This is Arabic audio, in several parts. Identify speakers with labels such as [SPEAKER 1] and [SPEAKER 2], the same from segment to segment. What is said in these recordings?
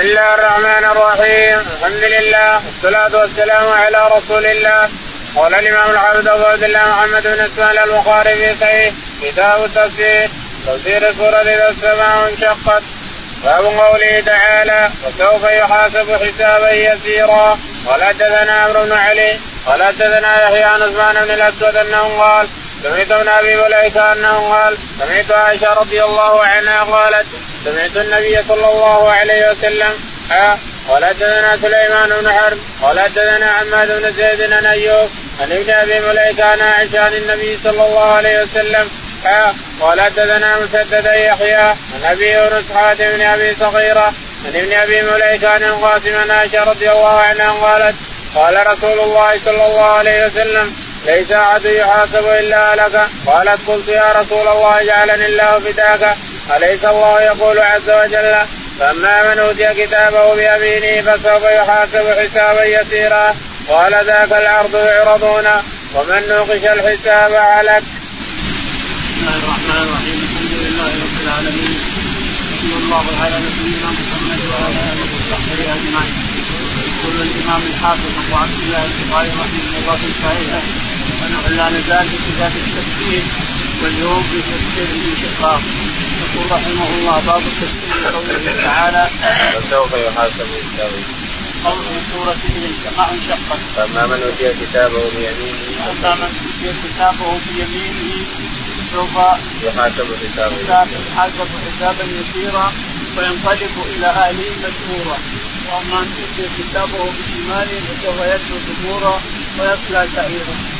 [SPEAKER 1] الله الرحمن الرحيم الحمد لله والصلاة والسلام على رسول الله قال الإمام الحافظ أبو عبد الله محمد بن إسماعيل البخاري في صحيح كتاب التفسير تفسير سورة إذا السماء انشقت باب قوله تعالى وسوف يحاسب حسابا يسيرا قال حدثنا عمرو بن علي قال حدثنا يحيى عن عثمان بن الاسود انه قال سمعت ابن ابي مليكه انه قال سمعت عائشة رضي الله عنها قالت سمعت النبي صلى الله عليه وسلم آه قال حدثنا سليمان بن حرب قال حدثنا عماد بن زيد عن أيوب عن ابن ابي مليكه عن عائشة عن النبي صلى الله عليه وسلم آه قال حدثنا مسدد يحيى عن أبي يونس حاتم بن أبي صغيرة عن ابن أبي مليكه عن القاسم عن عائشة رضي الله عنها قالت قال رسول الله صلى الله عليه وسلم ليس احد يحاسب إلا لك. قالت قلت يا رسول الله جعلني الله فداك أليس الله يقول عز وجل فاما من اوتي كتابه بيمينه فسوف يحاسب حسابا يسيرا. قال ذاك العرض يعرضون. ومن نوقش الحساب عليك.
[SPEAKER 2] بسم الله الرحمن الرحيم. الحمد لله رب العالمين. صلى الله على نبينا محمد وعلى اله وصحبه اجمعين يقول الإمام الحافظ أبو عبد الله البخاري رحمه الله في صحيحه. ونحن لا نزال في كتاب التفسير واليوم في تفسير الانشقاق يقول رحمه الله باب التفسير قوله تعالى
[SPEAKER 1] وسوف يحاسب حسابا
[SPEAKER 2] قول سورة الانشقاق انشقت؟
[SPEAKER 1] فاما من أوتي كتابه بيمينه
[SPEAKER 2] أما من أوتي كتابه بيمينه سوف
[SPEAKER 1] يحاسب حسابا
[SPEAKER 2] حساب حاسب حسابا يسيرا وينقلب إلى أهله مسرورا وأما من أوتي كتابه بشماله فسوف يدعو ثبورا ويصلى سعيرا.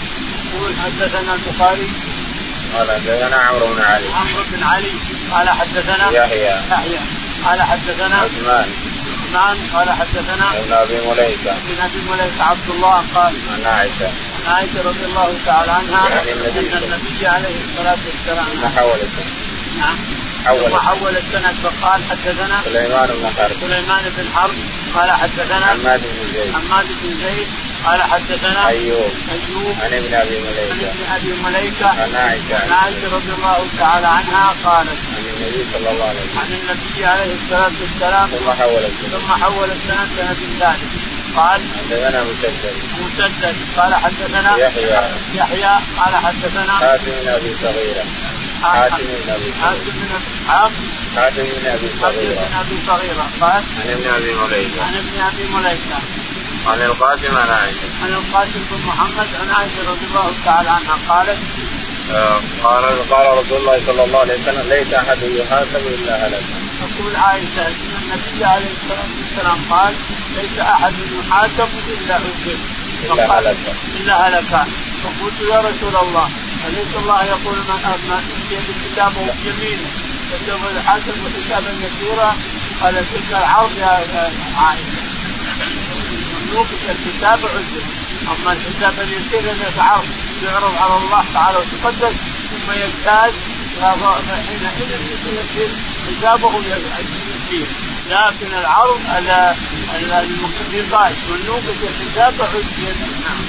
[SPEAKER 2] يقول حدثنا البخاري
[SPEAKER 1] قال حدثنا عمرو بن علي.
[SPEAKER 2] عمرو بن علي قال حدثنا
[SPEAKER 1] يحيى.
[SPEAKER 2] يحيى. قال حدثنا
[SPEAKER 1] عثمان.
[SPEAKER 2] عثمان قال حدثنا
[SPEAKER 1] ابن أبي مليكة.
[SPEAKER 2] بن أبي مليك عبد الله قال
[SPEAKER 1] عن عائشة.
[SPEAKER 2] عن عائشة رضي الله تعالى عنها
[SPEAKER 1] يعني النبي.
[SPEAKER 2] أن النبي عليه الصلاة والسلام
[SPEAKER 1] حولت
[SPEAKER 2] نعم.
[SPEAKER 1] حول
[SPEAKER 2] ثم حول السند فقال حدثنا
[SPEAKER 1] سليمان بن حرب.
[SPEAKER 2] سليمان بن حرب قال حدثنا
[SPEAKER 1] حماد بن زيد.
[SPEAKER 2] حماد بن زيد قال حدثنا
[SPEAKER 1] أيوب.
[SPEAKER 2] أيوب.
[SPEAKER 1] عن ابن أبي
[SPEAKER 2] عن
[SPEAKER 1] مليكه
[SPEAKER 2] ابن أبي مليكة.
[SPEAKER 1] عن عائشة.
[SPEAKER 2] عن عائشة رضي الله تعالى عنها قالت
[SPEAKER 1] عن النبي صلى الله عليه وسلم.
[SPEAKER 2] عن النبي عليه الصلاة والسلام
[SPEAKER 1] ثم حولت
[SPEAKER 2] ثم حول السند سند ثالث. قال
[SPEAKER 1] حدثنا مسدد
[SPEAKER 2] مسدد. قال حدثنا
[SPEAKER 1] يحيى.
[SPEAKER 2] يحيى. قال حدثنا
[SPEAKER 1] حاتم بن أبي صغيرة. حاتم بن ابي
[SPEAKER 2] حاتم بن
[SPEAKER 1] حاتم بن ابي
[SPEAKER 2] حاتم
[SPEAKER 1] صغيره
[SPEAKER 2] بن ابي صغيره قال
[SPEAKER 1] عن ابن ابي مليكه
[SPEAKER 2] عن ابن ابي مليكه
[SPEAKER 1] عن القاسم عن عائشه
[SPEAKER 2] عن القاسم بن محمد عن عائشه رضي الله تعالى عنها قالت
[SPEAKER 1] آه، قال قال رسول الله صلى الله عليه وسلم ليس احد يحاسب الا هلك
[SPEAKER 2] تقول عائشه ان النبي عليه الصلاه والسلام قال ليس احد يحاسب الا عذب
[SPEAKER 1] الا هلك
[SPEAKER 2] الا هلك فقلت يا رسول الله اليس الله يقول من اوتي كتابه بيمينه فسوف يحاسب حسابا يسيرا قال تلك العرض يا يا عائشه مملوك الكتاب عذب أما الحساب اليسير الذي عرض يعرض على الله تعالى وتقدس ثم يجتاز حينئذ يصير حسابه يسير لكن العرض على المقدسات مملوكة الحساب عذب نعم.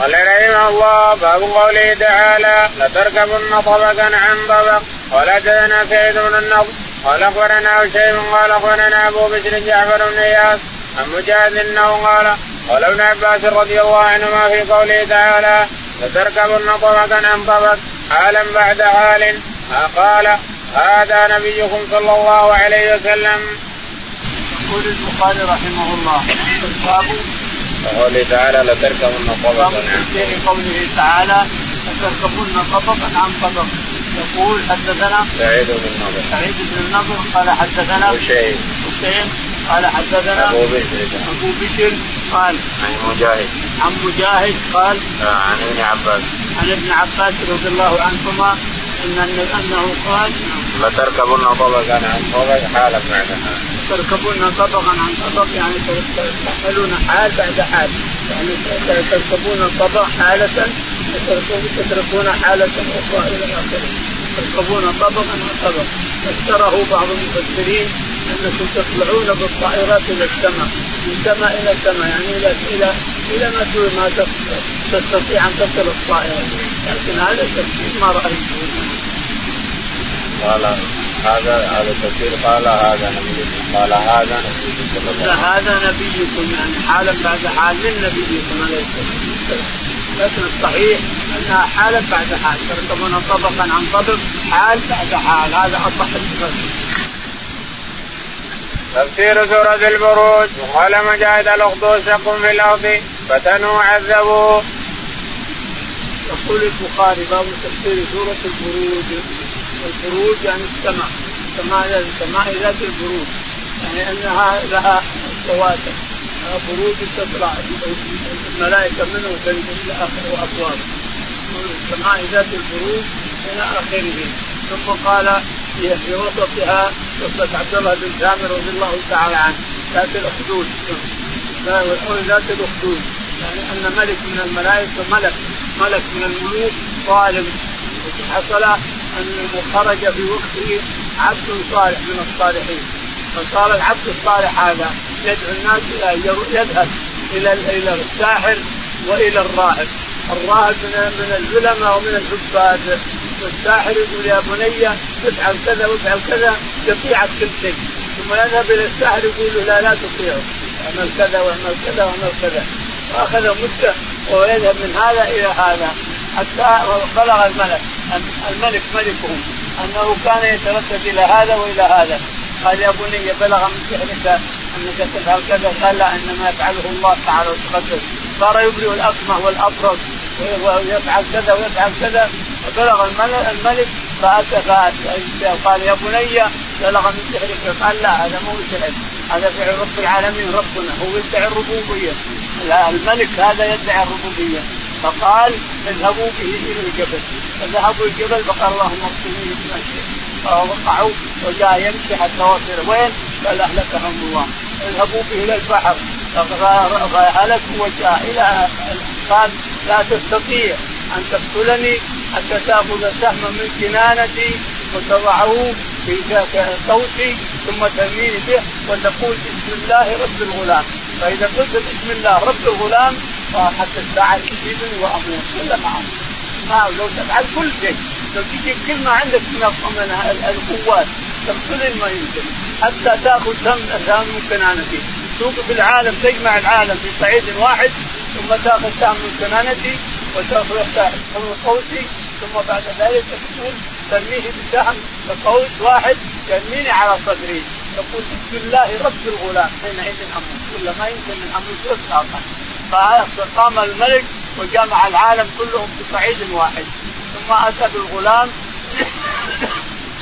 [SPEAKER 1] قال رحمه الله باب قوله تعالى لتركبن طبقا عن طبق قال حدثنا سعيد بن النضر قال أخبرنا هشيم قال أخبرنا أبو بشر جعفر بن إياس عن مجاهد أنه قال قال ابن عباس رضي الله عنهما في قوله تعالى لتركبن طبقا عن طبق حالا بعد حال قال هذا نبيكم صلى الله عليه وسلم.
[SPEAKER 2] يقول البخاري رحمه الله
[SPEAKER 1] وقوله تعالى لتركبن طبقا عن
[SPEAKER 2] قوله تعالى لتركبن طبقا عن طبق يقول حدثنا
[SPEAKER 1] سعيد بن النضر.
[SPEAKER 2] سعيد بن النضر قال حدثنا
[SPEAKER 1] وشيء
[SPEAKER 2] حسين قال حدثنا
[SPEAKER 1] أبو بشر
[SPEAKER 2] أبو بشر قال
[SPEAKER 1] عن مجاهد.
[SPEAKER 2] عن مجاهد قال
[SPEAKER 1] عن ابن عباس.
[SPEAKER 2] عن ابن عباس رضي الله عنهما إن أنه قال
[SPEAKER 1] لتركبن طبقا عن طبق حالا بعد حال
[SPEAKER 2] تركبون طبقا عن طبق يعني تحملون حال بعد حال. يعني تركبون طبق حالة تتركون حالة أخرى إلى آخره. تركبون طبقا عن طبق. فسره بعض المفسرين أنكم تطلعون بالطائرات إلى السماء من سماء إلى سماء يعني إلى إلى إلى ما ما تستطيع أن تصل الطائرة. لكن هذا التفسير ما رأيته.
[SPEAKER 1] قال هذا هذا تفسير قال هذا نبيكم قال هذا نبيكم صلى الله عليه
[SPEAKER 2] وسلم هذا نبيكم يعني حالا بعد حال من نبيكم عليه الصلاة والسلام. لكن الصحيح أنها حالا بعد حال. تركبون طبقا عن طبق حال بعد حال. هذا أصح
[SPEAKER 1] تفسير سورة البروج. وقال مجاهد الأخدود شق في الأرض فتنوا عذبوا.
[SPEAKER 2] يقول البخاري باب تفسير سورة البروج. البروج يعني السماء السماء السماء ذات البروج. يعني أنها لها كواكب بروج تطلع الملائكة منه إلى اخره وأبواب. السماء ذات البروج إلى آخره. ثم قال في وسطها قصة عبد الله بن سامر رضي الله تعالى عنه ذات الأخدود. ذات الأخدود. يعني أن ملك من الملائكة ملك ملك من الملوك ظالم. حصل أنه خرج في وقته عبد صالح من الصالحين. فصار العبد الصالح هذا يدعو الناس إلى يذهب إلى إلى الساحر وإلى الراهب الراهب من من العلماء ومن العباد والساحر يقول يا بني افعل كذا وافعل كذا يطيعك كل شيء. ثم يذهب إلى الساحر يقول له لا لا تطيعه. اعمل كذا واعمل كذا واعمل كذا. واخذ مدة ويذهب من هذا إلى هذا حتى بلغ الملك. الملك ملكهم أنه كان يتردد إلى هذا وإلى هذا. قال يا بني بلغ من سحرك أنك تفعل كذا. قال لا إنما يفعله الله تعالى وتقدس صار يبرئ الأكمه والأبرص ويفعل كذا ويفعل كذا. فبلغ الملك فاتى قال يا بني بلغ من سحرك قال لا هذا مو سحر هذا فعل رب العالمين ربنا. هو يدعي الربوبية. الملك هذا يدعي الربوبية. فقال اذهبوا به إلى الجبل. فذهبوا الجبل فقال اللهم اغفرني من فوقعوا وجاء يمشي حتى وصل. وين؟ قال أهلكهم الله. اذهبوا به إلى البحر. فهلكوا وجاء إلى قال لا تستطيع أن تقتلني حتى تأخذ سهما من كنانتي وتضعه في صوتي ثم ترميني به وتقول بسم الله رب الغلام. فإذا قلت بسم الله رب الغلام حتى الساعة تصيبني واموت ولا ما أموت لو تفعل كل شيء. لو تجيب كلمه عندك من القوات تقتل ما يمكن. حتى تأخذ دم دم كنانتي توقف العالم تجمع العالم في صعيد واحد ثم تأخذ سهم من كنانتي وتأخذ صوتي ثم بعد ذلك تقول ترميه بسهم بقوس واحد يرميني على صدري. يقول بسم الله رب الغلام. حينئذ أموت ولا ما يمكن ان أموت اطلاقا فقام الملك وجمع العالم كلهم في صعيد واحد. ثم اتى بالغلام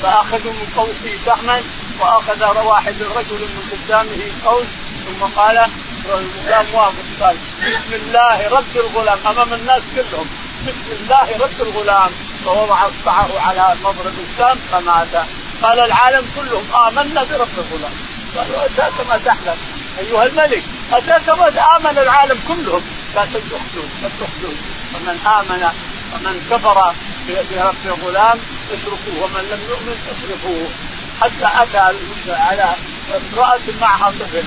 [SPEAKER 2] فاخذوا من قوسه سهما وأخذ واحد رجل من قدامه قوس ثم قال الغلام واقف قال بسم الله رب الغلام أمام الناس كلهم. بسم الله رب الغلام. فوضع أصبعه على مضرب السام فمات. قال العالم كلهم آمنا برب الغلام. قالوا أتاك ما تحلم أيها الملك. ما آمن العالم كلهم. لا تخلون لا تخلون فمن آمن ومن كفر برب الغلام اتركوه. ومن لم يؤمن اتركوه. حتى أتى على امرأة معها طفل.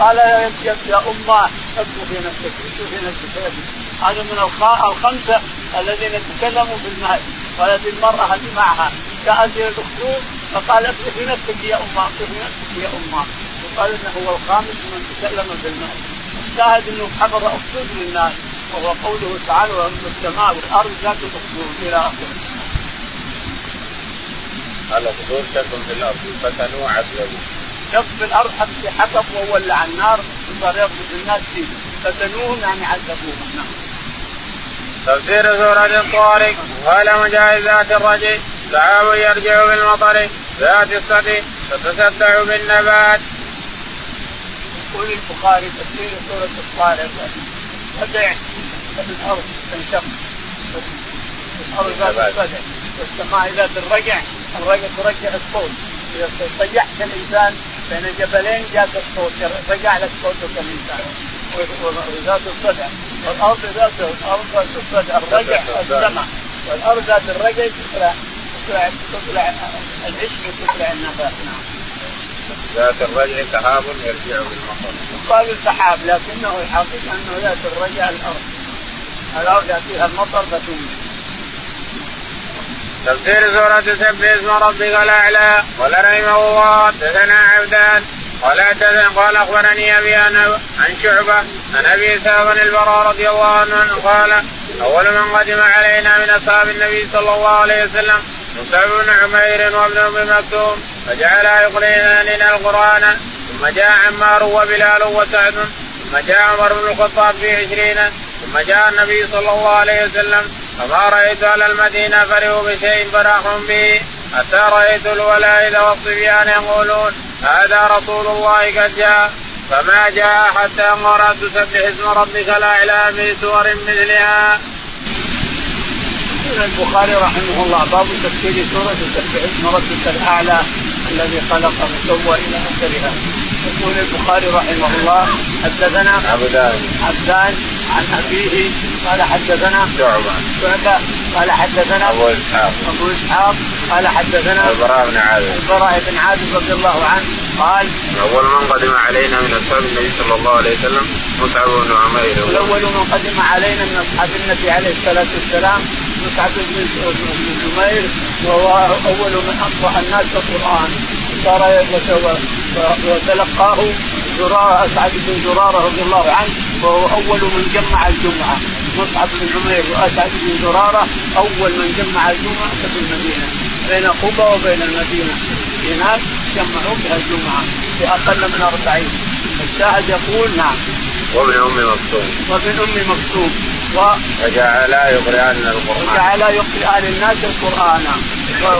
[SPEAKER 2] قال يا يا اماه اطلبي نفسك اطلبي نفسك. هذا من الخمسة الذين تكلموا في المال وهذه المرأة اللي معها. جاءت إلى الاخدود فقال اطلبي نفسك يا أمة اطلبي نفسك يا أمة. وقال إنه هو الخامس من تكلم بالمال الشاهد إنه حفظ اخدود للناس وهو قوله تعالى وأما السماء والأرض ذات الاخدود إلى آخره.
[SPEAKER 1] الاخدود تكن في الأرض فتنوا عذبوا.
[SPEAKER 2] شق في الأرض حتى حطب وولع النار وصار يقبض الناس فيه فتنوهم يعني عذبوهم نعم.
[SPEAKER 1] تفسير سورة الطارق قال مجاهد ذات الرجل سحاب يرجع بالمطر ذات الصدي تتصدع بالنبات.
[SPEAKER 2] يقول البخاري تفسير سورة الطارق صدع الأرض تنشق الأرض ذات الصدع والسماء ذات الرجع. الرجع ترجع الصوت. إذا طيحت الإنسان بين جبلين جاك الصوت رجع لك صوتك الإنسان. وذات الصدع والارض ذات الأرض ذات الصدع الرجع السماء. والأرض ذات الرجع تطلع تطلع تطلع العشب وتطلع النبات نعم.
[SPEAKER 1] ذات الرجع سحاب يرجع بالمطر
[SPEAKER 2] يقال السحاب لكنه الحقيقة أنه ذات الرجع الأرض. الأرض يأتيها المطر فتنزل
[SPEAKER 1] تفسير سورة سبح اسم ربك الأعلى قال رحمه الله حدثنا عبدان. قال حدثنا قال أخبرني أبي عن شعبة عن أبي إسحاق البراء رضي الله عنه قال أول من قدم علينا من أصحاب النبي صلى الله عليه وسلم مصعب بن عمير وابن أم مكتوم فجعلا يقرئنا القرآن ثم جاء عمار وبلال وسعد ثم جاء عمر بن الخطاب في عشرين ثم جاء النبي صلى الله عليه وسلم فما رأيت أهل المدينة فرحوا بشيء فراحوا به حتى رأيت الولائد والصبيان يقولون هذا رسول الله قد جاء فما جاء حتى أمر تسبح اسم ربك الاعلى في سور مثلها.
[SPEAKER 2] البخاري رحمه الله باب تفسير سورة تسبح اسم ربك الأعلى الذي خلق فسوى إلى آخرها. يقول البخاري رحمه الله حدثنا
[SPEAKER 1] عبدان
[SPEAKER 2] عبدان عن أبيه قال حدثنا
[SPEAKER 1] شعبة.
[SPEAKER 2] شعبة قال حدثنا
[SPEAKER 1] أبو إسحاق.
[SPEAKER 2] أبو إسحاق قال حدثنا
[SPEAKER 1] البراء بن عازب.
[SPEAKER 2] البراء بن عازب رضي الله عنه قال
[SPEAKER 1] أول من قدم علينا من أصحاب النبي صلى الله عليه وسلم مصعب بن عمير.
[SPEAKER 2] الأول من قدم علينا من أصحاب النبي عليه الصلاة والسلام مصعب بن جمير وهو اول من اقرا الناس القران صار وتلقاه زراره اسعد بن زراره رضي الله عنه وهو اول من جمع الجمعه مصعب بن عمير واسعد بن زراره اول من جمع الجمعه في المدينة بين قبى وبين المدينة هناك جمعوا بها الجمعه في أقل من أربعين الشاهد يقول نعم
[SPEAKER 1] وابن ام مكتوم
[SPEAKER 2] وابن أم مكتوم.
[SPEAKER 1] و وجعلا يقرئان القرآن.
[SPEAKER 2] وجعلا يقرئان الناس القرآن.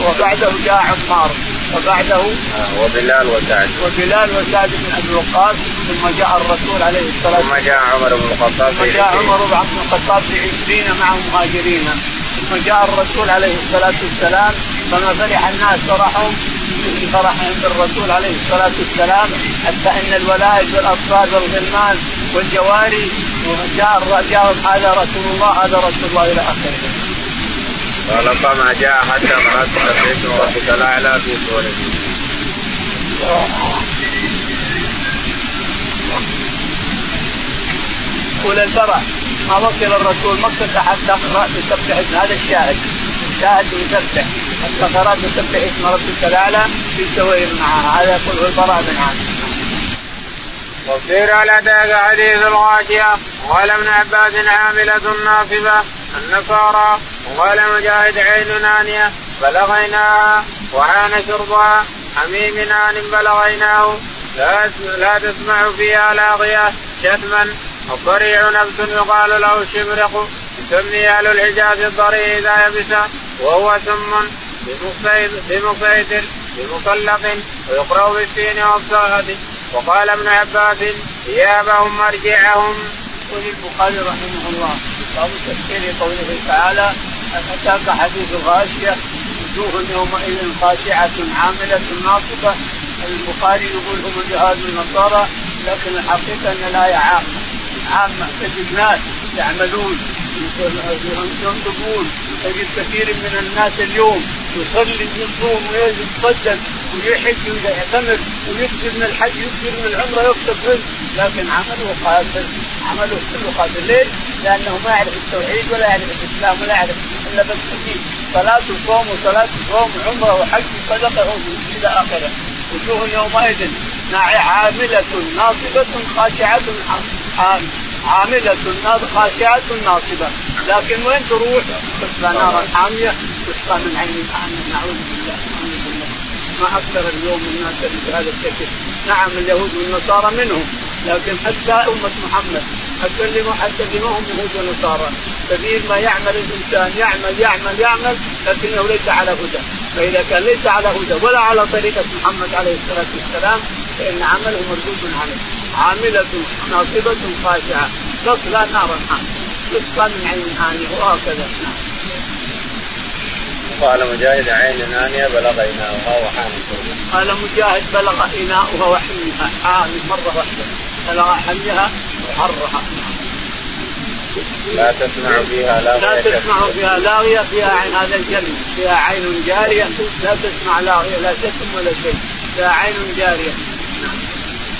[SPEAKER 2] وبعده جاء عمار. وبعده
[SPEAKER 1] آه، وبلال وسعد.
[SPEAKER 2] وبلال وسعد بن أبي وقاص ثم جاء الرسول عليه الصلاة
[SPEAKER 1] والسلام ثم جاء عمر بن الخطاب
[SPEAKER 2] ثم جاء عمر بن الخطاب في عشرين مع مهاجرين. ثم جاء الرسول عليه الصلاة والسلام. فما فرح الناس فرحهم مثل فرح عند الرسول عليه الصلاة والسلام. حتى إن الولائد والأطفال والغلمان والجواري جاء جاء هذا رسول الله هذا رسول الله إلى آخره.
[SPEAKER 1] قال فما جاء حتى قرات تسبيح ربك الاعلى في سوره
[SPEAKER 2] يقول البراء ما وصل الرسول مكة حتى قرأت تسبح هذا الشاهد. الشاهد يسبح حتى قرأت تسبح اسم ربك الأعلى في سوير معها. هذا يقوله البراء بن
[SPEAKER 1] وفي على حديث الغاشية قال ابن عباس عاملة ناصبة النصارى وقال مجاهد عين نانية بلغيناها وعان شربها حميم نان بلغيناه لا لا تسمع فيها لاغية شتما الضريع نفس يقال له الشبرق يسمي أهل الحجاز الضريع إذا يبس وهو سم بمصيد بمطلق ويقرأ بالسين والصاد. وقال ابن عباس ثيابهم مرجعهم.
[SPEAKER 2] يقول البخاري رحمه الله. باب تفسير قوله تعالى ان أتاك حديث غاشية؟ وجوه يومئذ خاشعة عاملة ناصبة. البخاري يقول هم جهاد النصارى لكن الحقيقة أن الايه عامه عامه تجد ناس يعملون ينطقون تجد كثير من الناس اليوم يصلي ويصوم ويتصدق ويحج ويعتمر ويكثر من الحج يكثر من العمرة يكثر منه لكن عمله قاتل. عمله كله قاتل. ليش؟ لأنه ما يعرف التوحيد ولا يعرف الإسلام ولا يعرف إلا بس صلاة وصوم وصلاة وصوم وعمرة وحج وصدقة إلى آخره. وجوه يومئذ عاملة ناصبة خاشعة عاملة خاشعة ناصبة. لكن وين تروح؟ تصلى نارا حامية تسقى من عين نعوذ بالله. ما أكثر اليوم الناس اللي بهذا الشكل. نعم اليهود والنصارى منهم لكن حتى أمة محمد حتى اللي حتى ما هم يهود ونصارى. كثير ما يعمل الإنسان يعمل يعمل يعمل لكنه ليس على هدى. فإذا كان ليس على هدى ولا على طريقة محمد عليه الصلاة والسلام فإن عمله مردود عليه. عاملة ناصبة خاشعة. تصلى نارا حامية. تسقى من عين آنية وهكذا. نعم.
[SPEAKER 1] قال مجاهد عين آنية بلغ إناؤها وحان
[SPEAKER 2] قال مجاهد بلغ إناؤها وحميها حامي مرة واحدة بلغ حميها وحرها
[SPEAKER 1] لا تسمع فيها لاغية
[SPEAKER 2] لا تسمع فيها لاغية فيها عين هذا الجنة فيها عين جارية لا تسمع لاغية لا تسم ولا شيء فيها عين جارية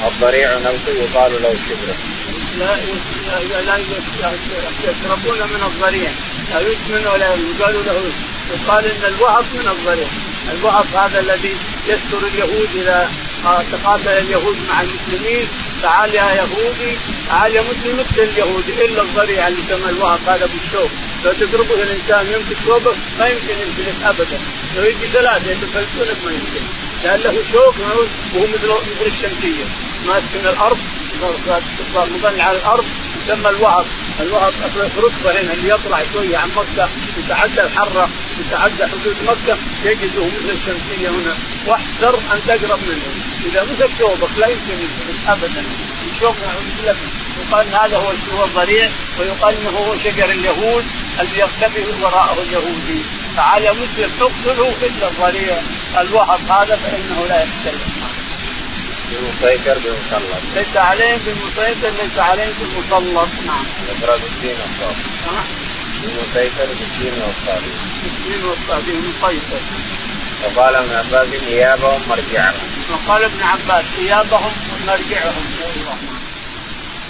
[SPEAKER 1] الضريع نفسه يقال له الشبرة
[SPEAKER 2] لا لا يشربون من الضريع لا يسمن ولا يقال له يقال إن الوهب من الضريع الوهب هذا الذي يستر اليهود اذا تقاتل اليهود مع المسلمين. تعال يا يهودي تعال يا مسلم اقتل اليهودي إلا الضريع اللي يسمى الوهب هذا بالشوك لو تضربه الإنسان يمسك ثوبك ما يمكن يمسك ابدا. لو يجي ثلاثة يتفلسونك ما يمكن. لأن له شوك وهو مثل مثل الشمسية. ماسك الأرض مظل على الأرض يسمى الوهب الوهب رتبه هنا اللي يطلع شوية عن مكة يتعدى الحرة. يتعدى حدود مكة يجده مثل الشمسية هنا. واحذر أن تقرب منه إذا مسك ثوبك لا يمكن ابدا. لك. يقال هذا هو هو الضريع ويقال إنه هو شجر اليهود الذي يختبئ وراءه اليهودي. يا مسلم اقتله الا الضريع. الوهب هذا فإنه لا يتكلم
[SPEAKER 1] بمسيطر بمسلط
[SPEAKER 2] ليس عليهم بالمسيطر ليس عليهم بالمسلط. نعم.
[SPEAKER 1] الدين بمسيطر بالدين والصاد
[SPEAKER 2] بالدين والصاد مسيطر
[SPEAKER 1] وقال ابن عباس إيابهم مرجعهم.
[SPEAKER 2] وقال ابن عباس ثيابهم مرجعهم.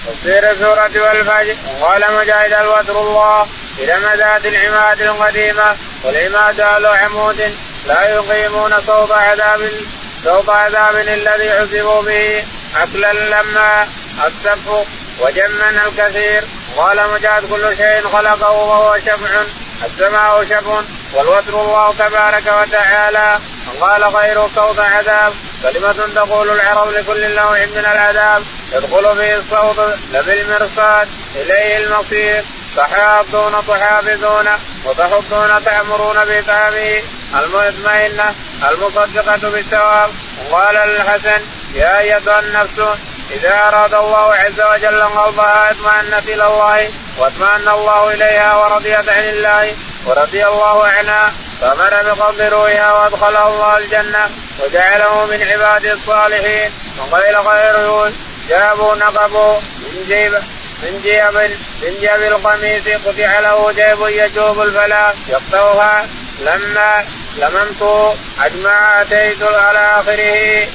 [SPEAKER 1] تفسير السورة والفجر قال مجاهد الوتر الله إلى مداد العماد القديمة والعماد أهل عمود لا يقيمون صوت عذاب صوت عذاب الذي عذبوا به أكلا لما السف وجما الكثير. قال مجاهد كل شيء خلقه وهو شفع السماء شفع والوتر الله تبارك وتعالى. وقال غير صوت عذاب كلمة تقول العرب لكل نوع من العذاب. يدخل فيه الصوت لبالمرصاد إليه المصير. تحاضون تحافظون وتحضون تأمرون بطعامه المطمئنة المصدقة بالثواب. وقال الحسن يا أيتها النفس إذا أراد الله عز وجل قلبها اطمأنت إلى الله واطمأن الله إليها ورضيت عن الله ورضي الله عنها فأمر بقبض روحها وأدخله الله الجنة وجعله من عباده الصالحين وقيل غيره جابوا نقبوا من جيب من جيب من جيب القميص قطع له جيب يجوب الفلا يقطعها لما لممت اجمع أتيت على آخره.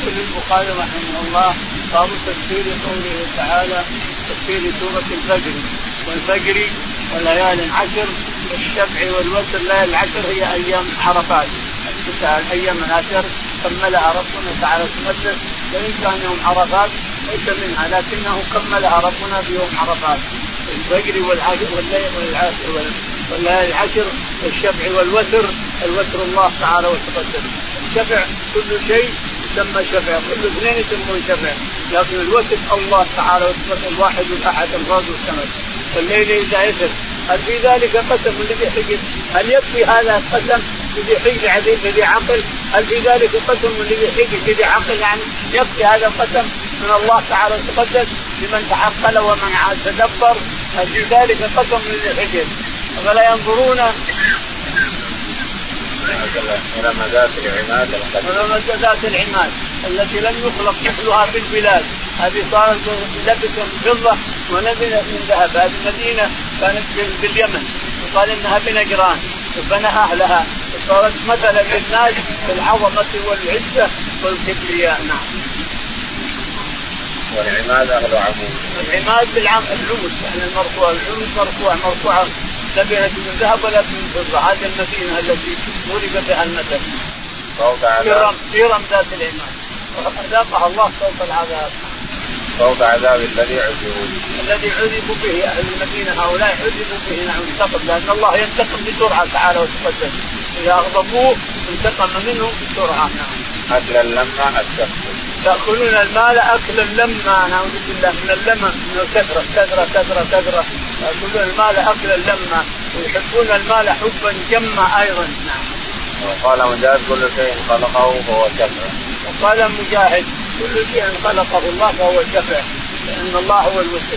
[SPEAKER 2] يقول البخاري رحمه الله باب تفسير قوله تعالى تفسير سورة الفجر. والفجر وليال عشر والشفع والوتر ليالي العشر هي أيام عرفات. التسع الأيام العشر كملها ربنا تعالى تقدس وان كان يوم عرفات ليس منها لكنه كملها ربنا في يوم عرفات. الفجر والعشر والليل والليالي العشر والشفع والوتر الوتر الله تعالى وتقدس الشفع كل شيء يسمى شفع كل اثنين يسمون شفع لكن الوتر الله تعالى الواحد والأحد الفرد والسمد والليل إذا يسر هل في ذلك قسم لذي حجر؟ هل يكفي هذا القسم لذي حجر عزيز لذي عقل؟ هل في ذلك قسم لذي حجر لذي عقل يعني يكفي هذا القسم من الله تعالى وتقدس لمن تعقل ومن تدبر هل في ذلك قسم لذي حجر؟ أفلا ينظرون
[SPEAKER 1] إلى العماد
[SPEAKER 2] إلى مدات العماد التي لم يخلق مثلها في البلاد. هذه صارت لبس فضة ونزلت من ذهب. هذه المدينة كانت باليمن. يقال إنها بنجران. وبنى أهلها. وصارت مثلا للناس في العظمه والعزة والكبرياء. نعم.
[SPEAKER 1] والعماد أهل عمود.
[SPEAKER 2] العماد بالعم العمود يعني المرفوع العمود مرفوع مرفوعه لبنت من ذهب ولا من فضة. هذه المدينة التي ضرب بها المثل.
[SPEAKER 1] صوت عذاب
[SPEAKER 2] في رم ذات العماد وأذاقها الله صوت العذاب.
[SPEAKER 1] صوت عذاب الذي عذبوا
[SPEAKER 2] الذي عذبوا به أهل المدينة. هؤلاء عذبوا به نعم انتقم لأن الله ينتقم بسرعة تعالى وتقدم. إذا أغضبوه انتقم منهم بسرعة. نعم.
[SPEAKER 1] اكلا لما السفك
[SPEAKER 2] ياكلون المال أكلا لما نعوذ بالله من اللمم من الكثرة كثرة كثرة كثرة ياكلون المال أكلا لما ويحبون المال حبا جما أيضا نعم.
[SPEAKER 1] وقال مجاهد كل شيء خلقه فهو شفع.
[SPEAKER 2] وقال مجاهد كل شيء خلقه الله فهو الشفع لأن الله هو الوسع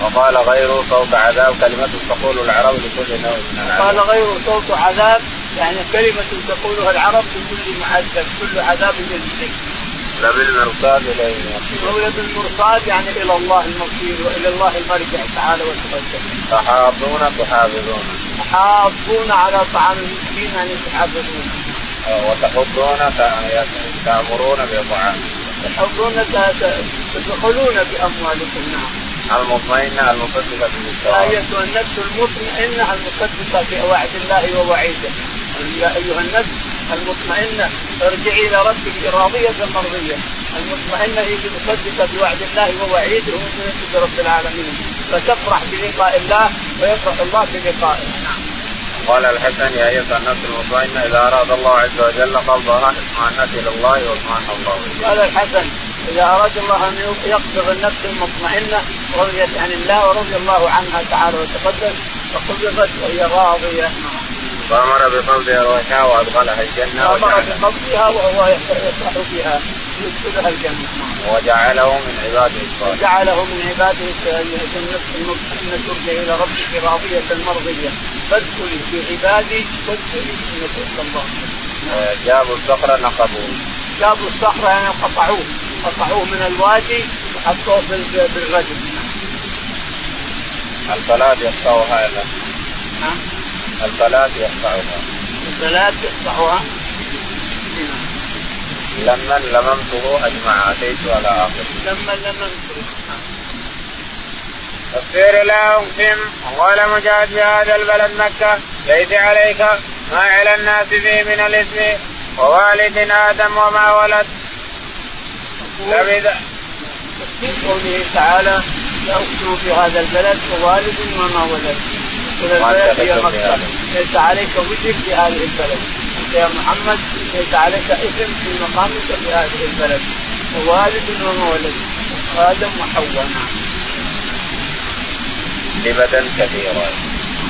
[SPEAKER 1] وقال غيره صوت عذاب كلمة تقول العرب لكل نوع من العذاب.
[SPEAKER 2] قال غيره صوت عذاب يعني كلمة تقولها العرب لكل معذب كل عذاب يجزي.
[SPEAKER 1] لا بالمرصاد
[SPEAKER 2] المولد المرصاد يعني إلى الله المصير وإلى الله المرجع تعالى وتقدم.
[SPEAKER 1] تحاضون تحافظون.
[SPEAKER 2] تحاضون على طعام المسكين يعني تحافظون.
[SPEAKER 1] وتحضون تأمرون بطعام
[SPEAKER 2] تحضون تدخلون بأموالكم نعم
[SPEAKER 1] المطمئنة المصدقة بالثواب.
[SPEAKER 2] أيتها النفس المطمئنة المصدقة بوعد الله ووعيده. يا أيها النفس المطمئنة ارجعي إلى ربك راضية مرضية. المطمئنة هي المصدقة بوعد الله ووعيده ومؤمنة برب العالمين. فتفرح بلقاء الله ويفرح الله بلقائه. نعم.
[SPEAKER 1] قال الحسن يا أيها النفس المطمئنة إذا أراد الله عز وجل قبضها اطمأنت إلى الله واطمأن الله.
[SPEAKER 2] قال الحسن إذا أراد الله أن يقبض النفس المطمئنة رضيت عن الله ورضي الله عنها تعالى وتقدس فقبضت وهي راضية.
[SPEAKER 1] فأمر بقبضها روحها وأدخلها الجنة
[SPEAKER 2] أمر بقبضها وهو يفرح بها يدخلها الجنة.
[SPEAKER 1] وجعله من عباده الصالحين.
[SPEAKER 2] وجعله من عباده المطمئنه ترجع إلى ربك راضية مرضية فادخلي في عبادي وادخلي جنه الله.
[SPEAKER 1] جابوا الصخرة نقبوه.
[SPEAKER 2] جابوا الصخرة يعني قطعوه قطعوه من الوادي وحطوه بالرجل.
[SPEAKER 1] الفلاة يقطعها الا
[SPEAKER 2] نعم.
[SPEAKER 1] الفلاة يقطعها.
[SPEAKER 2] الفلاة يقطعها.
[SPEAKER 1] لما لممته أجمع أتيت على آخر.
[SPEAKER 2] لما لممته.
[SPEAKER 1] تفسير لا اقسم وقال مجاهد بهذا البلد مكة ليس عليك ما على الناس فيه من الإثم ووالد آدم وما ولد.
[SPEAKER 2] لبث قوله تعالى لا اقسم في هذا البلد ووالد وما ولد. البلد هي مكة. ليس عليك وجه في هذه البلد. انت يا محمد ليس عليك إثم في مقامك في هذه البلد. ووالد وما ولد آدم وحواء. نعم.
[SPEAKER 1] لبدا كثيرا.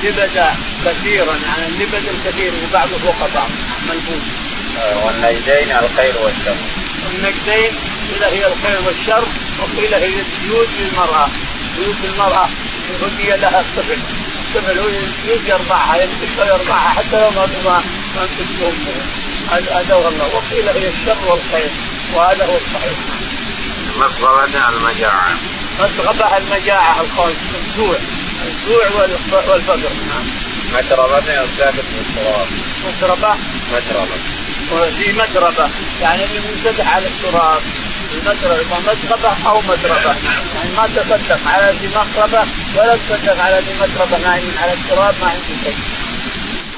[SPEAKER 2] لبدا كثيرا. يعني اللبد الكثير وبعضه فوق بعض. ملبوس.
[SPEAKER 1] آه، والنجدين الخير والشر.
[SPEAKER 2] النجدين قيل هي الخير والشر وقيل هي البيوت للمرأة. بيوت المرأة هدي لها الطفل. هو البيوت يرضعها يمسك ويرضعها حتى لو ما ما ما هذا هو الله. وقيل هي الشر والخير وهذا هو الصحيح.
[SPEAKER 1] مسغبة المجاعة.
[SPEAKER 2] مسغبة المجاعة الخوف الجوع. الجوع والفقر. نعم.
[SPEAKER 1] متربة ساكت بالتراب
[SPEAKER 2] متربة؟
[SPEAKER 1] متربة.
[SPEAKER 2] وفي متربة يعني اللي منفتح على التراب. متربة أو متربة يعني ما تصدق على ذي مقربة ولا تصدق على ذي متربة نايم على التراب ما عندي شيء.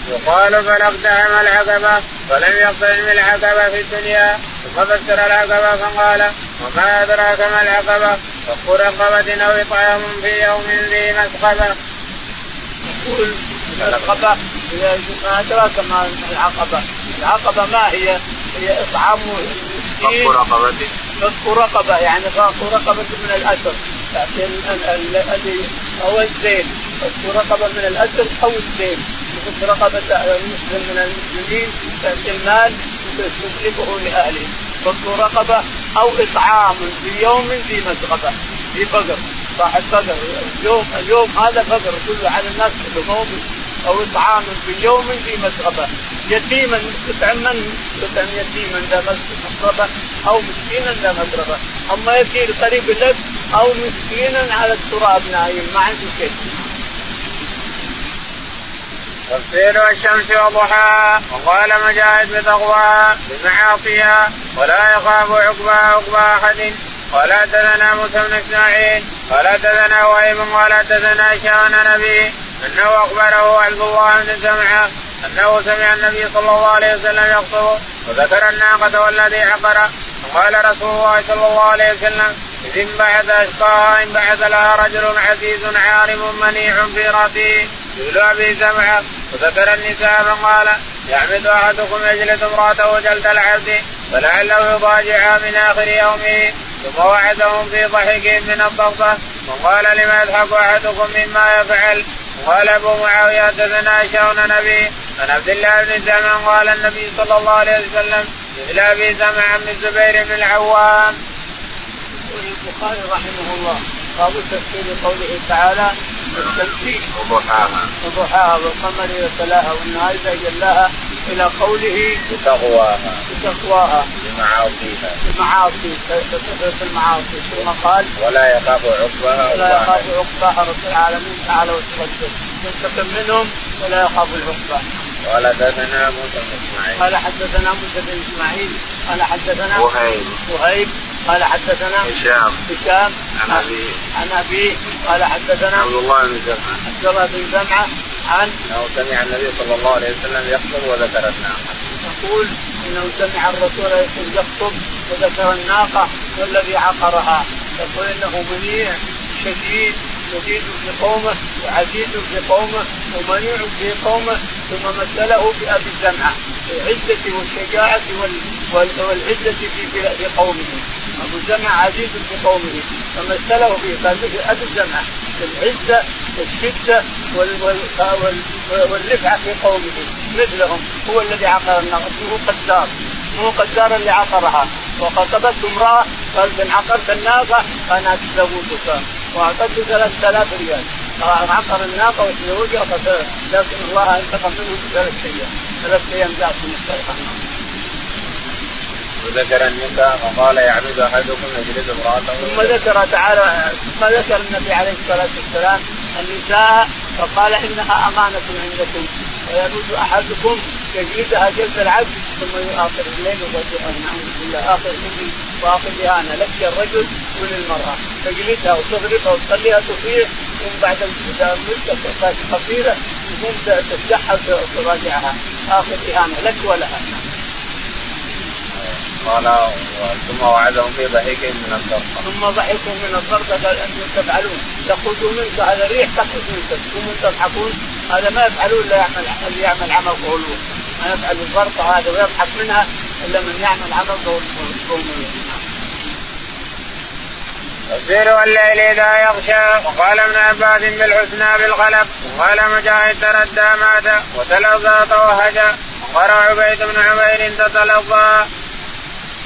[SPEAKER 1] يقال فلاقتحم العقبة ولم يقتحم العقبة في الدنيا ثم فسر العقبة فقال وما أدراك ما العقبة؟ فك رقبة أو إطعام في يوم ذي مسقبة.
[SPEAKER 2] يقول العقبة ما أدراك ما العقبة. العقبة ما هي؟ هي إطعام
[SPEAKER 1] فك رقبة.
[SPEAKER 2] فك رقبة يعني فك رقبة من الأسر الذي أو الزين فك رقبة من الأسر أو الزين. فك رقبة المسلم من المسلمين تأتي المال تسلفه لأهله. فك رقبة أو إطعام في يوم في مسغبة في فقر. صاحب فقر. اليوم اليوم هذا فقر كله على الناس كلهم أو إطعام في يوم في مسغبة. يتيما تطعم من تطعم يتيما ذا مسغبة أو مسكينا ذا مسغبة. أما يتيم قريب لك أو مسكينا على التراب نايم ما عنده شيء.
[SPEAKER 1] تفسير الشمس وضحاها وقال مجاهد بتقواها بمعاصيها ولا يخاف عقبى عقبى أحد. قال حدثنا موسى بن إسماعيل قال حدثنا وهيب قال حدثنا شان نبي. أنه أخبره عبد الله بن سمعة أنه سمع النبي صلى الله عليه وسلم يخطب وذكر الناقة والذي عقر. وقال رسول الله صلى الله عليه وسلم إذ انبعث أشقاها انبعث لها رجل عزيز عارم منيع في رأسه. يقول أبي سمعة وذكر النساء فقال يعمد أحدكم يجلد امرأته جلد العبد فلعله يضاجعها من آخر يومه ثم وعدهم في ضحك من الضغطة. وقال لما يضحك أحدكم مما يفعل؟ قال أبو معاوية حدثنا شون نبي عن عبد الله بن زمان قال النبي صلى الله عليه وسلم مثل أبي سمع بن الزبير بن العوام.
[SPEAKER 2] يقول البخاري رحمه الله باب تفسير قوله تعالى التمثيل
[SPEAKER 1] وضحاها.
[SPEAKER 2] وضحاها والقمر اذا تلاها والنهار إذا جلاها إلى قوله
[SPEAKER 1] بتقواها
[SPEAKER 2] بتقواها
[SPEAKER 1] بمعاصيها
[SPEAKER 2] بمعاصي كثرة المعاصي. ثم قال
[SPEAKER 1] ولا يخاف عقباها
[SPEAKER 2] ولا يخاف عقباها رب العالمين تعالى وتقدم ينتقم منهم ولا يخاف العقبى
[SPEAKER 1] قال حدثنا موسى بن إسماعيل.
[SPEAKER 2] قال حدثنا موسى بن إسماعيل. قال حدثنا
[SPEAKER 1] وهيب.
[SPEAKER 2] وهيب. قال حدثنا
[SPEAKER 1] هشام.
[SPEAKER 2] هشام.
[SPEAKER 1] عن أبي.
[SPEAKER 2] عن أبي. قال حدثنا
[SPEAKER 1] عبد الله بن جمعه
[SPEAKER 2] عبد الله بن جمعه عن
[SPEAKER 1] أنه سمع النبي صلى الله عليه وسلم يخطب وذكر الناقه.
[SPEAKER 2] يقول أنه سمع الرسول يخطب وذكر الناقة والذي عقرها. يقول إنه منيع شديد شديد في قومه وعزيز في قومه ومنيع في قومه ثم مثله بأبي الجمعه العزه والشجاعة والعزة في في قومه. أبو الجمعه عزيز في قومه. فمثله به قال أبي الجمعه العزه والشده والرفعة في قومه. مثلهم هو الذي عقر النار. هو قدار. مو قدار اللي عقرها. وخطبته امرأة قالت ان عقرت الناقه أنا اتزوجك واعطته 3000 ريال. عقر الناقه وتزوجها لكن الله انتقم منه بثلاث أيام. ثلاث أيام جاءت من الشيطان
[SPEAKER 1] وذكر النساء فقال يعبد أحدكم يجلد امرأته.
[SPEAKER 2] ثم ذكر تعالى ثم ذكر النبي عليه الصلاة والسلام النساء فقال إنها أمانة عندكم. ويجوز أحدكم يجلدها جلد العبد ثم يؤخر الليل نعوذ بالله آخر مني وآخر اهانه لك الرجل وللمراه تجلدها وتضربها وتخليها تطيع ثم بعد مده قصيره ثم تفتحها وتراجعها. آخر اهانه لك ولها
[SPEAKER 1] قال ثم وعدهم في ضحك من الضربه
[SPEAKER 2] ثم ضحكوا من الضربه قال أنتم تفعلون. تخرجوا منك هذا الريح تخرج منك. ثم تضحكون هذا ما يفعلون إلا يعمل اللي يعمل عمل قولون ما يفعل الضربه هذا ويضحك منها إلا من يعمل عمل قولون
[SPEAKER 1] تفسير والليل إذا يغشى وقال ابن عباس بالحسنى بالغلب وقال مجاهد تردى مات وتلظى توهج وقرأ عبيد بن عمير تتلظى.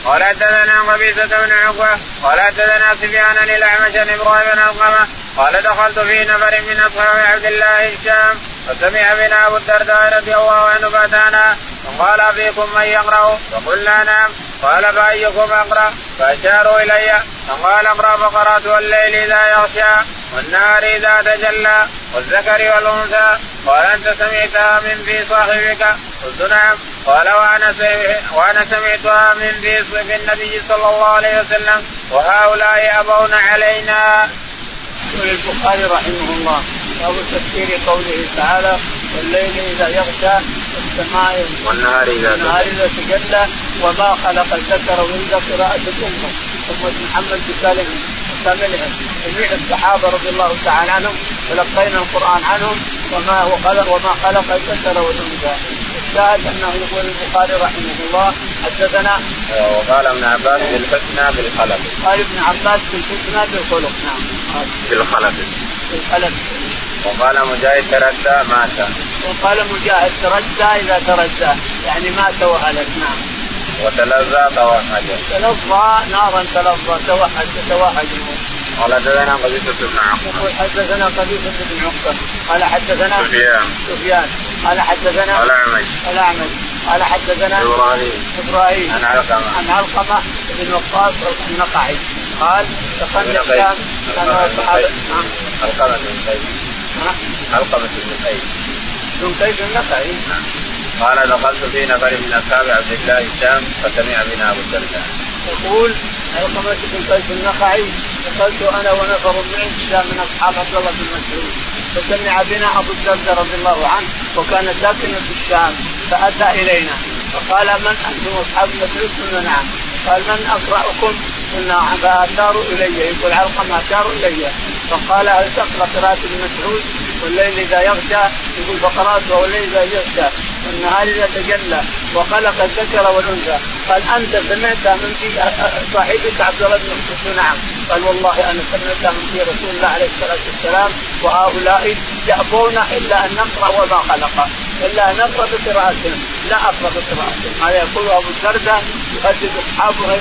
[SPEAKER 1] قال حدثنا قبيصة بن عقبة قال حدثنا سفيان للأعمش عن إبراهيم بن ألقمة قال دخلت في نفر من أصحاب عبد الله الشام فسمع بنا أبو الدرداء رضي الله عنه فأتانا وقال فيكم من يقرأ؟ فقلنا نعم. قال فأيكم أقرأ؟ فأشاروا إلي. فقال اقرأ فقرأت والليل إذا يغشى والنهار إذا تجلى والذكر والأنثى. قال أنت سمعتها من في صاحبك؟ قلت نعم. قال وأنا وأنا سمعتها من في النبي صلى الله عليه وسلم. وهؤلاء أبون علينا.
[SPEAKER 2] يقول البخاري رحمه الله باب تفسير قوله تعالى والليل إذا يغشى السماء
[SPEAKER 1] والنهار إذا
[SPEAKER 2] والنهار إذا تجلى وما خلق الذكر والانثى قراءة الأمة. امة محمد بكلمه كاملها جميع الصحابة رضي الله تعالى عنهم تلقينا القرآن عنهم وما وخلق وما خلق الذكر والأنثى. الشاهد أنه يقول البخاري رحمه الله حدثنا
[SPEAKER 1] وقال ابن عباس بالحسنى بالخلق.
[SPEAKER 2] قال ابن عباس بالحسنى بالخلق. نعم.
[SPEAKER 1] بالخلق.
[SPEAKER 2] بالخلق.
[SPEAKER 1] وقال مجاهد تردى مات.
[SPEAKER 2] وقال مجاهد تردى إذا تردى. يعني مات وهلك نعم.
[SPEAKER 1] وتلظى توهج
[SPEAKER 2] تلظى نارا تلظى توهج توهج
[SPEAKER 1] قال حدثنا قبيصة بن عقبة.
[SPEAKER 2] يقول حدثنا قبيصة بن عقبة. قال حدثنا
[SPEAKER 1] سفيان.
[SPEAKER 2] سفيان. قال حدثنا
[SPEAKER 1] الأعمش
[SPEAKER 2] الأعمش قال حدثنا
[SPEAKER 1] إبراهيم.
[SPEAKER 2] إبراهيم.
[SPEAKER 1] عن علقمة.
[SPEAKER 2] عن علقمة بن وقاص النقعي. قال دخلنا. الشام كان الصحابة نعم.
[SPEAKER 1] علقمة بن قيس. علقمة بن قيس
[SPEAKER 2] بن قيس النقعي
[SPEAKER 1] قال دخلت في نفر من أصحاب عبد الله الشام فسمع بنا أبو الدرداء.
[SPEAKER 2] يقول علقمة بن قيس النخعي دخلت أنا ونفر من الشام من أصحاب عبد الله بن مسعود. فسمع بنا أبو الدرداء رضي الله عنه وكان ساكنا في الشام فأتى إلينا. فقال من أنتم أصحاب مسعود قلنا نعم قال من أقرأكم؟ قلنا فاشاروا إلي. يقول علقمه اشاروا إلي. فقال هل تقرأ قراءة ابن مسعود؟ والليل إذا يغشى يقول فقراته والليل إذا يغشى والنهار إذا تجلى وخلق الذكر والأنثى. قال أنت سمعت من في صاحبك عبد الله بن مسعود؟ نعم. قال والله أنا سمعت من في رسول الله عليه الصلاة والسلام وهؤلاء يأبون إلا أن نقرأ وما خلق إلا أن نقرأ بقراءتهم لا أقرأ بقراءتهم هذا يقول أبو الدرداء يحدث أصحابه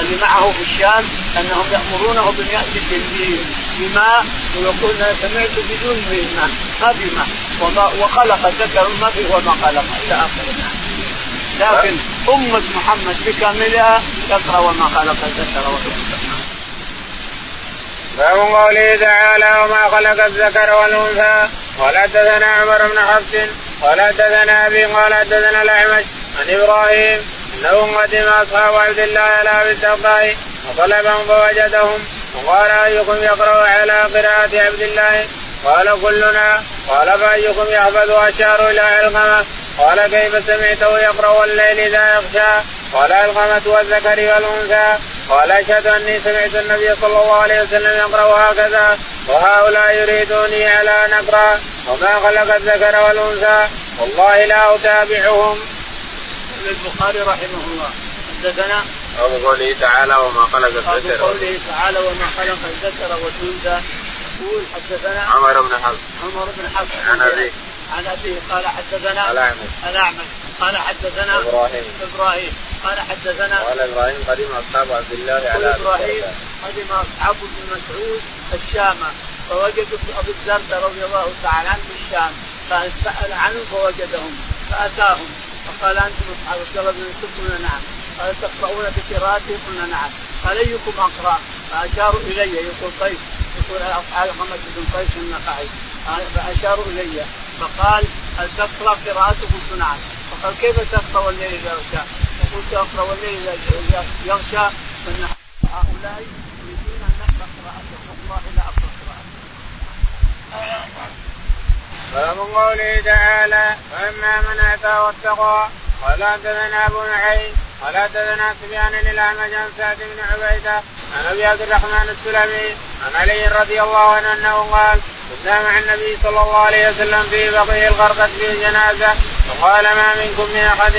[SPEAKER 2] اللي معه في الشام أنهم يأمرونه بأن يأتي بماء ويقول أنا سمعت بدون ماء ما في ماء. وخلق الذكر ما في وما خلق. إلى آخره. لكن أمة محمد بكاملها تقرأ وما خلق الذكر والأنثى
[SPEAKER 1] باب قوله تعالى وما خلق الذكر والأنثى قال حدثنا عمر بن حفص قال حدثنا أبي قال حدثنا الأعمش عن إبراهيم أنه قدم أصحاب عبد الله على أبي الدرداء وطلبهم فوجدهم وقال أيكم يقرأ على قراءة عبد الله؟ قال كلنا. قال فأيكم يحفظ أشار إلى علقمه قال كيف سمعته يقرأ الليل إذا يغشى؟ قال علقمه والذكر والأنثى. قال أشهد أني سمعت النبي صلى الله عليه وسلم يقرأ هكذا. وهؤلاء يريدوني على ان اقرا وما خلق الذكر والأنثى. والله لا أتابعهم.
[SPEAKER 2] البخاري رحمه الله. حدثنا
[SPEAKER 1] أو قوله تعالى وما خلق الذكر
[SPEAKER 2] قوله تعالى وما خلق الذكر والأنثى. يقول حدثنا
[SPEAKER 1] عمر بن حفص.
[SPEAKER 2] عمر بن حفص.
[SPEAKER 1] عن أبيه.
[SPEAKER 2] عن أبيه قال حدثنا
[SPEAKER 1] الاعمش
[SPEAKER 2] الاعمش قال حدثنا
[SPEAKER 1] إبراهيم.
[SPEAKER 2] إبراهيم. قال حدثنا
[SPEAKER 1] قال إبراهيم قدم أصحاب عبد الله على
[SPEAKER 2] إبراهيم قدم أصحاب ابن مسعود الشام فوجدوا ابو الدرداء رضي الله تعالى عنه في الشام فسال عنهم فوجدهم فأتاهم. فقال أنتم أصحاب عبد الله بن مسعود قلنا نعم. قال تقرؤون بقراءتي قلنا نعم. قال أيكم أقرأ؟ فأشاروا إلي يقول قيس. يقول علقمة بن قيس النقعي. فأشاروا إلي. فقال هل تقرأ قراءته قلت نعم فقال كيف تقرأ والليل إذا يغشى؟ فقلت أقرأ والليل إذا يغشى فإن هؤلاء يريدون أن نقرأ قراءته والله لا أقرأ قراءته.
[SPEAKER 1] باب قوله تعالى واما من أتى واتقى قال حدثنا أبو نعيم قال حدثنا سفيان الاعمج عن سعد بن عبيدة عن أبي عبد الرحمن السلمي عن علي رضي الله عنه أنه قال كنا مع النبي صلى الله عليه وسلم في بقيه الغرقد في جنازه فقال ما منكم من أحد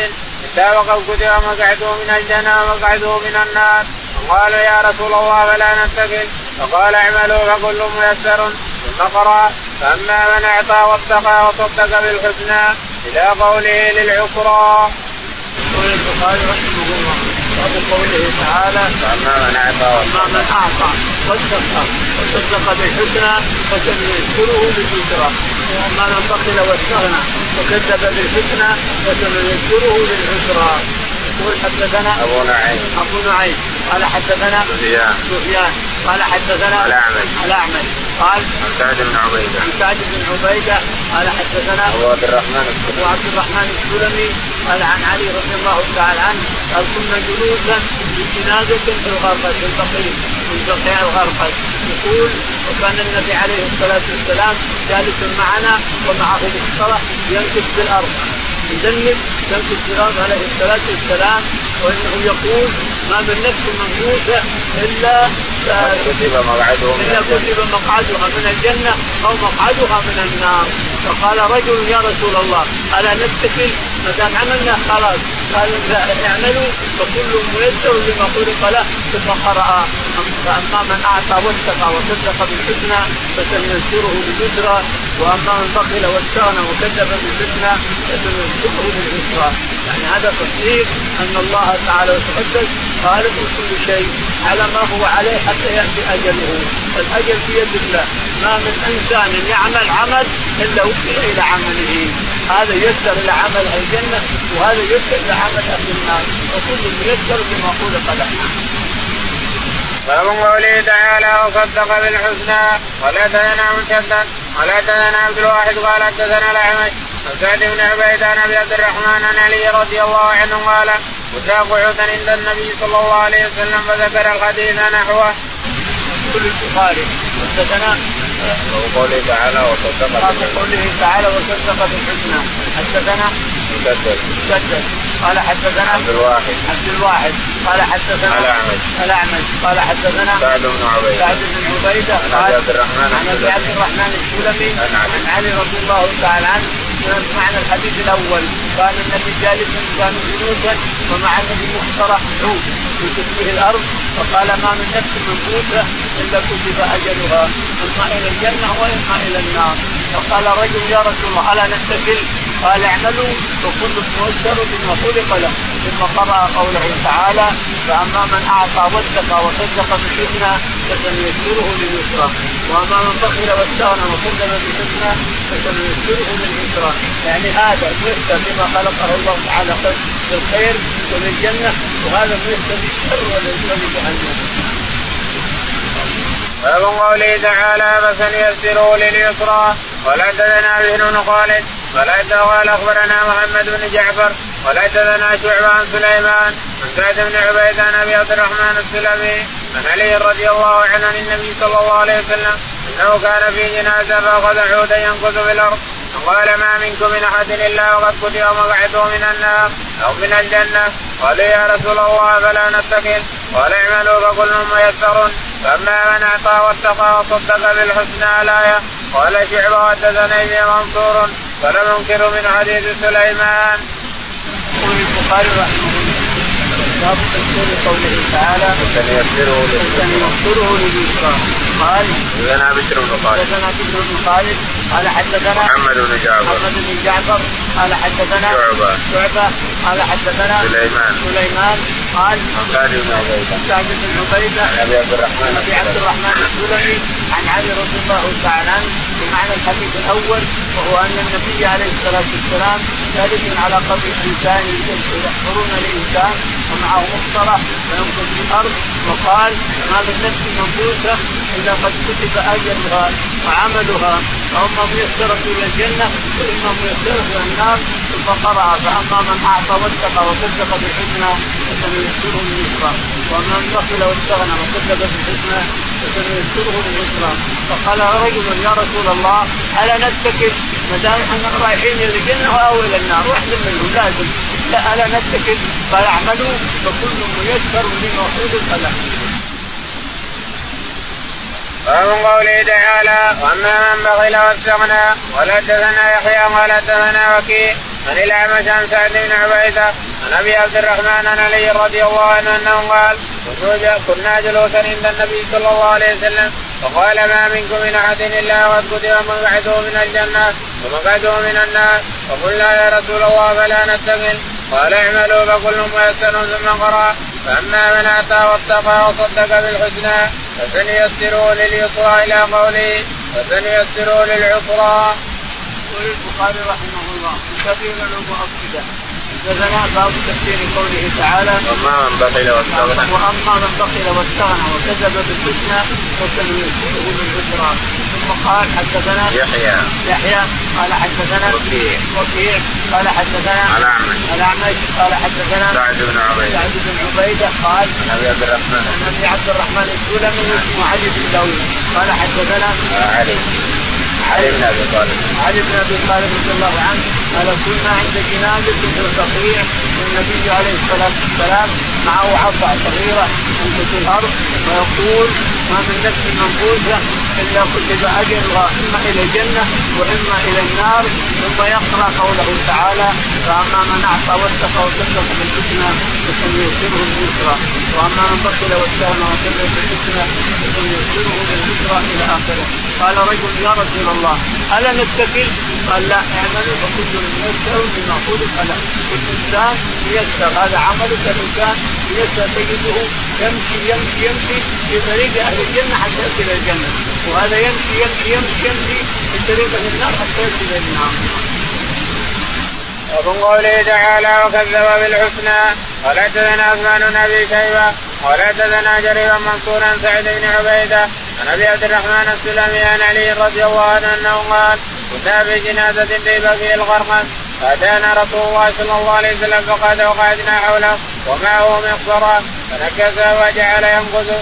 [SPEAKER 1] إلا وقد كتب مقعده من الجنة ومقعده من النار. فقالوا يا رسول الله فلا نتكل فقال اعملوا فكل ميسر. ثم قرأ. فأما من أعطى واتقى وصدق بالحسنى إلى قوله للعسرى.
[SPEAKER 2] يقول البخاري رحمه الله. تعالى
[SPEAKER 1] فأما من أعطى
[SPEAKER 2] اما من أعطى واتقى وصدق بالحسنى فسنيسره باليسرى. وأما من بخل واستغنى وكذب بالحسنى فسنيسره للعسرى يقول حدثنا
[SPEAKER 1] أبو نعيم.
[SPEAKER 2] أبو نعيم. قال حدثنا
[SPEAKER 1] سفيان.
[SPEAKER 2] سفيان. قال حدثنا
[SPEAKER 1] الاعمش
[SPEAKER 2] الأعمش. قال
[SPEAKER 1] عن سعد بن عبيدة.
[SPEAKER 2] عن سعد بن عبيدة. قال حدثنا
[SPEAKER 1] أبو عبد الرحمن
[SPEAKER 2] أبو
[SPEAKER 1] السلمي
[SPEAKER 2] عبد الرحمن السلمي. قال عن علي رضي الله تعالى عنه. قال كنا جلوسا جنازه في الغرفه في البقيع في بقيع الغرفه يقول وكان النبي عليه الصلاة والسلام جالس معنا ومعه مصطلح ينكب في الأرض. يذنب ينكب في الأرض عليه الصلاة والسلام وإنه يقول ما من نفس منفوسه إلا
[SPEAKER 1] كتب مقعده من
[SPEAKER 2] إلا
[SPEAKER 1] الجنة.
[SPEAKER 2] كتب مقعدها من الجنة أو مقعدها من النار. فقال رجل يا رسول الله ألا نتكل ما دام عملنا خلاص قال اعملوا فكل ميسر لما خلق له ثم قرأ. فأما من أعطى واتقى وصدق بالحسنى فسنيسره باليسرى. وأما من بخل واستغنى وكذب بالحسنى فسنيسره بالعسرى. يعني هذا تصديق أن الله تعالى وتقدس خالق كل شيء. على ما هو عليه حتى يأتي أجله. الاجل في يد الله. ما من إنسان يعمل عمل إلا وكل إلى عمله. هذا يسر إلى عمل الجنة وهذا يسر إلى عمل أهل النار. وكل ميسر لما خلق له
[SPEAKER 1] باب قوله تعالى وصدق بالحسنى ولا تدنا مسدد ولا تدنا عبد الواحد قال حدثنا الأعمش عن سعد بن عبيد عن عبد الرحمن عن علي رضي الله عنه قال قعودا عند النبي صلى الله عليه وسلم فذكر الحديث نحوه.
[SPEAKER 2] يقول البخاري حدثنا
[SPEAKER 1] وقوله تعالى وصدق
[SPEAKER 2] قوله تعالى وصدق بالحسنى. حدثنا
[SPEAKER 1] مسدد.
[SPEAKER 2] مسدد. قال حدثنا
[SPEAKER 1] عبد الواحد.
[SPEAKER 2] عبد الواحد. قال حدثنا
[SPEAKER 1] الأعمش.
[SPEAKER 2] الاعمج قال حدثنا
[SPEAKER 1] سعد بن عبيد
[SPEAKER 2] سعد بن عبيدة.
[SPEAKER 1] عن أبي عبد الرحمن
[SPEAKER 2] عن أبي عبد الرحمن السلمي.
[SPEAKER 1] عن علي
[SPEAKER 2] رضي الله تعالى عنه. معنى الحديث الأول. كان النبي جالسا كانوا جنودا ومع النبي مقترح عود في تشبيه الأرض. فقال ما من نفس منفوسه إلا كتب أجلها. إما إلى الجنة وإما إلى النار. فقال رجل يا رسول الله ألا نتكل قال اعملوا وكل ميسر بما خلق له ثم قرأ قوله تعالى فأما من أعطى واتقى وصدق بالحسنى فسنيسره لليسرى وأما من بخل واستغنى وكذب بالحسنى فسنيسره لليسرى. يعني هذا ميسر لما خلقه الله تعالى بالخير وللجنة وهذا ميسر للشر ولجهنم
[SPEAKER 1] باب قوله تعالى فسنيسره لليسرى ولا حدثنا بن بن خالد ولا قال أخبرنا محمد بن جعفر ولا حدثنا شعبة عن سليمان عن سعد بن عبيد عن أبي عبد الرحمن السلمي عن علي رضي الله عنه عن النبي صلى الله عليه وسلم أنه كان في جنازة فأخذ عودا ينقذ في الأرض. فقال ما منكم من أحد إلا وقد كتب مقعده من النار أو من الجنة. قالوا يا رسول الله فلا نتكل قال اعملوا فكل ميسر فأما من أعطى واتقى وصدق بالحسنى الايه قال شعبة حدثنا ابي منصور فلم ينكر من حديث سليمان.
[SPEAKER 2] يقول البخاري رحمه الله. باب تفسير قوله تعالى
[SPEAKER 1] سنيسره
[SPEAKER 2] سنيسره لليسرى قال
[SPEAKER 1] لنا بشر بن خالد.
[SPEAKER 2] حدثنا بشر بن خالد. قال حدثنا
[SPEAKER 1] محمد بن جعفر.
[SPEAKER 2] محمد بن جعفر. قال حدثنا
[SPEAKER 1] شعبة.
[SPEAKER 2] شعبة. قال حدثنا
[SPEAKER 1] سليمان.
[SPEAKER 2] سليمان. قال
[SPEAKER 1] عن سعد بن عبيدة.
[SPEAKER 2] سعد بن عبيدة.
[SPEAKER 1] عن أبي عبد الرحمن
[SPEAKER 2] أبي عبد الرحمن السلمي. عن علي رضي الله تعالى عنه. بمعنى الحديث الأول وهو أن النبي عليه الصلاة والسلام جالس على قبر إنسان يحفرون الإنسان. ومعه مقصره فينقذ في الأرض وقال ما من نفس منفوسه إلا قد كتب أجلها وعملها فاما ميسره إلى الجنة واما ميسره إلى النار ثم قرأ فأما من أعطى واتقى وصدق بالحسنى فسنيسره لليسرى وأما من بخل واستغنى وكذب بالحسنى فسنيسره لليسرى. فقال رجل يا رسول الله ألا نتكل ما دام إحنا رايحين إلى الجنة أو إلى النار؟ واحد منهم لازم. نتكل قال اعملوا فكل ميسر لما خلق له
[SPEAKER 1] باب قوله تعالى واما من بخل واستغنى ولدثنا يحيى ولدثنا وكيع عن الاعمش عن سعد بن عبيدة عن أبي عبد الرحمن عن علي رضي الله عنه أنه قال كنا جلوسا عند النبي صلى الله عليه وسلم فقال ما منكم من أحد إلا وقد كتب مقعده من الجنة ومقعده من النار فقلنا يا رسول الله فلا نتقل قال اعملوا فكل ميسر ثم قرأ. فأما من أتى واتقى وصدق بالحسنى فسنيسره لليسرى إلى قوله فسنيسره للعسرى.
[SPEAKER 2] يقول البخاري رحمه الله كثير المؤكده حدثنا باب تفسير قوله تعالى
[SPEAKER 1] وأما من بخل واستغنى.
[SPEAKER 2] وأما من بخل واستغنى وكذب بالحسنى فسنيسره للعسرى. قال حدثنا
[SPEAKER 1] يحيى.
[SPEAKER 2] يحيى قال حدثنا
[SPEAKER 1] وكيع.
[SPEAKER 2] وكيع قال حدثنا
[SPEAKER 1] الاعمش
[SPEAKER 2] الاعمش قال حدثنا
[SPEAKER 1] سعد بن عبيده
[SPEAKER 2] سعد بن عبيده قال
[SPEAKER 1] عن أبي عبد الرحمن.
[SPEAKER 2] عن أبي عبد الرحمن السلمي واسمه علي بن داوود قال حدثنا
[SPEAKER 1] علي. علي بن أبي طالب.
[SPEAKER 2] علي بن أبي طالب رضي الله عنه قال كنا عند جنازه البقيع والنبي عليه الصلاة والسلام معه عصا صغيرة تنبت الأرض ويقول ما من نفس منفوسه إلا كتب اجرها اما إلى الجنة وإما إلى النار ثم يقرأ قوله تعالى فأما من أعطى واتقى وصدق بالحسنى فسنيسره لليسرى وأما من بخل واستغنى وكذب بالحسنى فسنيسره لليسرى إلى آخره. قال رجل يا رسول الله. ألا نتكل؟ قال لا اعملوا فكل ميسر بما خلق له. كل انسان ييسر هذا عملك الإنسان ييسر تجده يمشي يمشي يمشي في طريق أهل الجنة حتى يصل إلى الجنة. وهذا يمشي يمشي يمشي يمشي في طريق أهل النار حتى يصل إلى النار.
[SPEAKER 1] ومن قوله تعالى وكذب بالحسنى قال حدثنا عثمان بن ابي شيبة قال حدثنا جرير منصور عن سعيد بن عبيدة. عن أبي عبد الرحمن السلمي عن علي رضي الله عنه أنه قال كنا في جنازة في بقي الغرقد فأتانا رسول الله صلى الله عليه وسلم فقال وقعدنا حوله ومعه مقصره فنكس وجعل ينقذ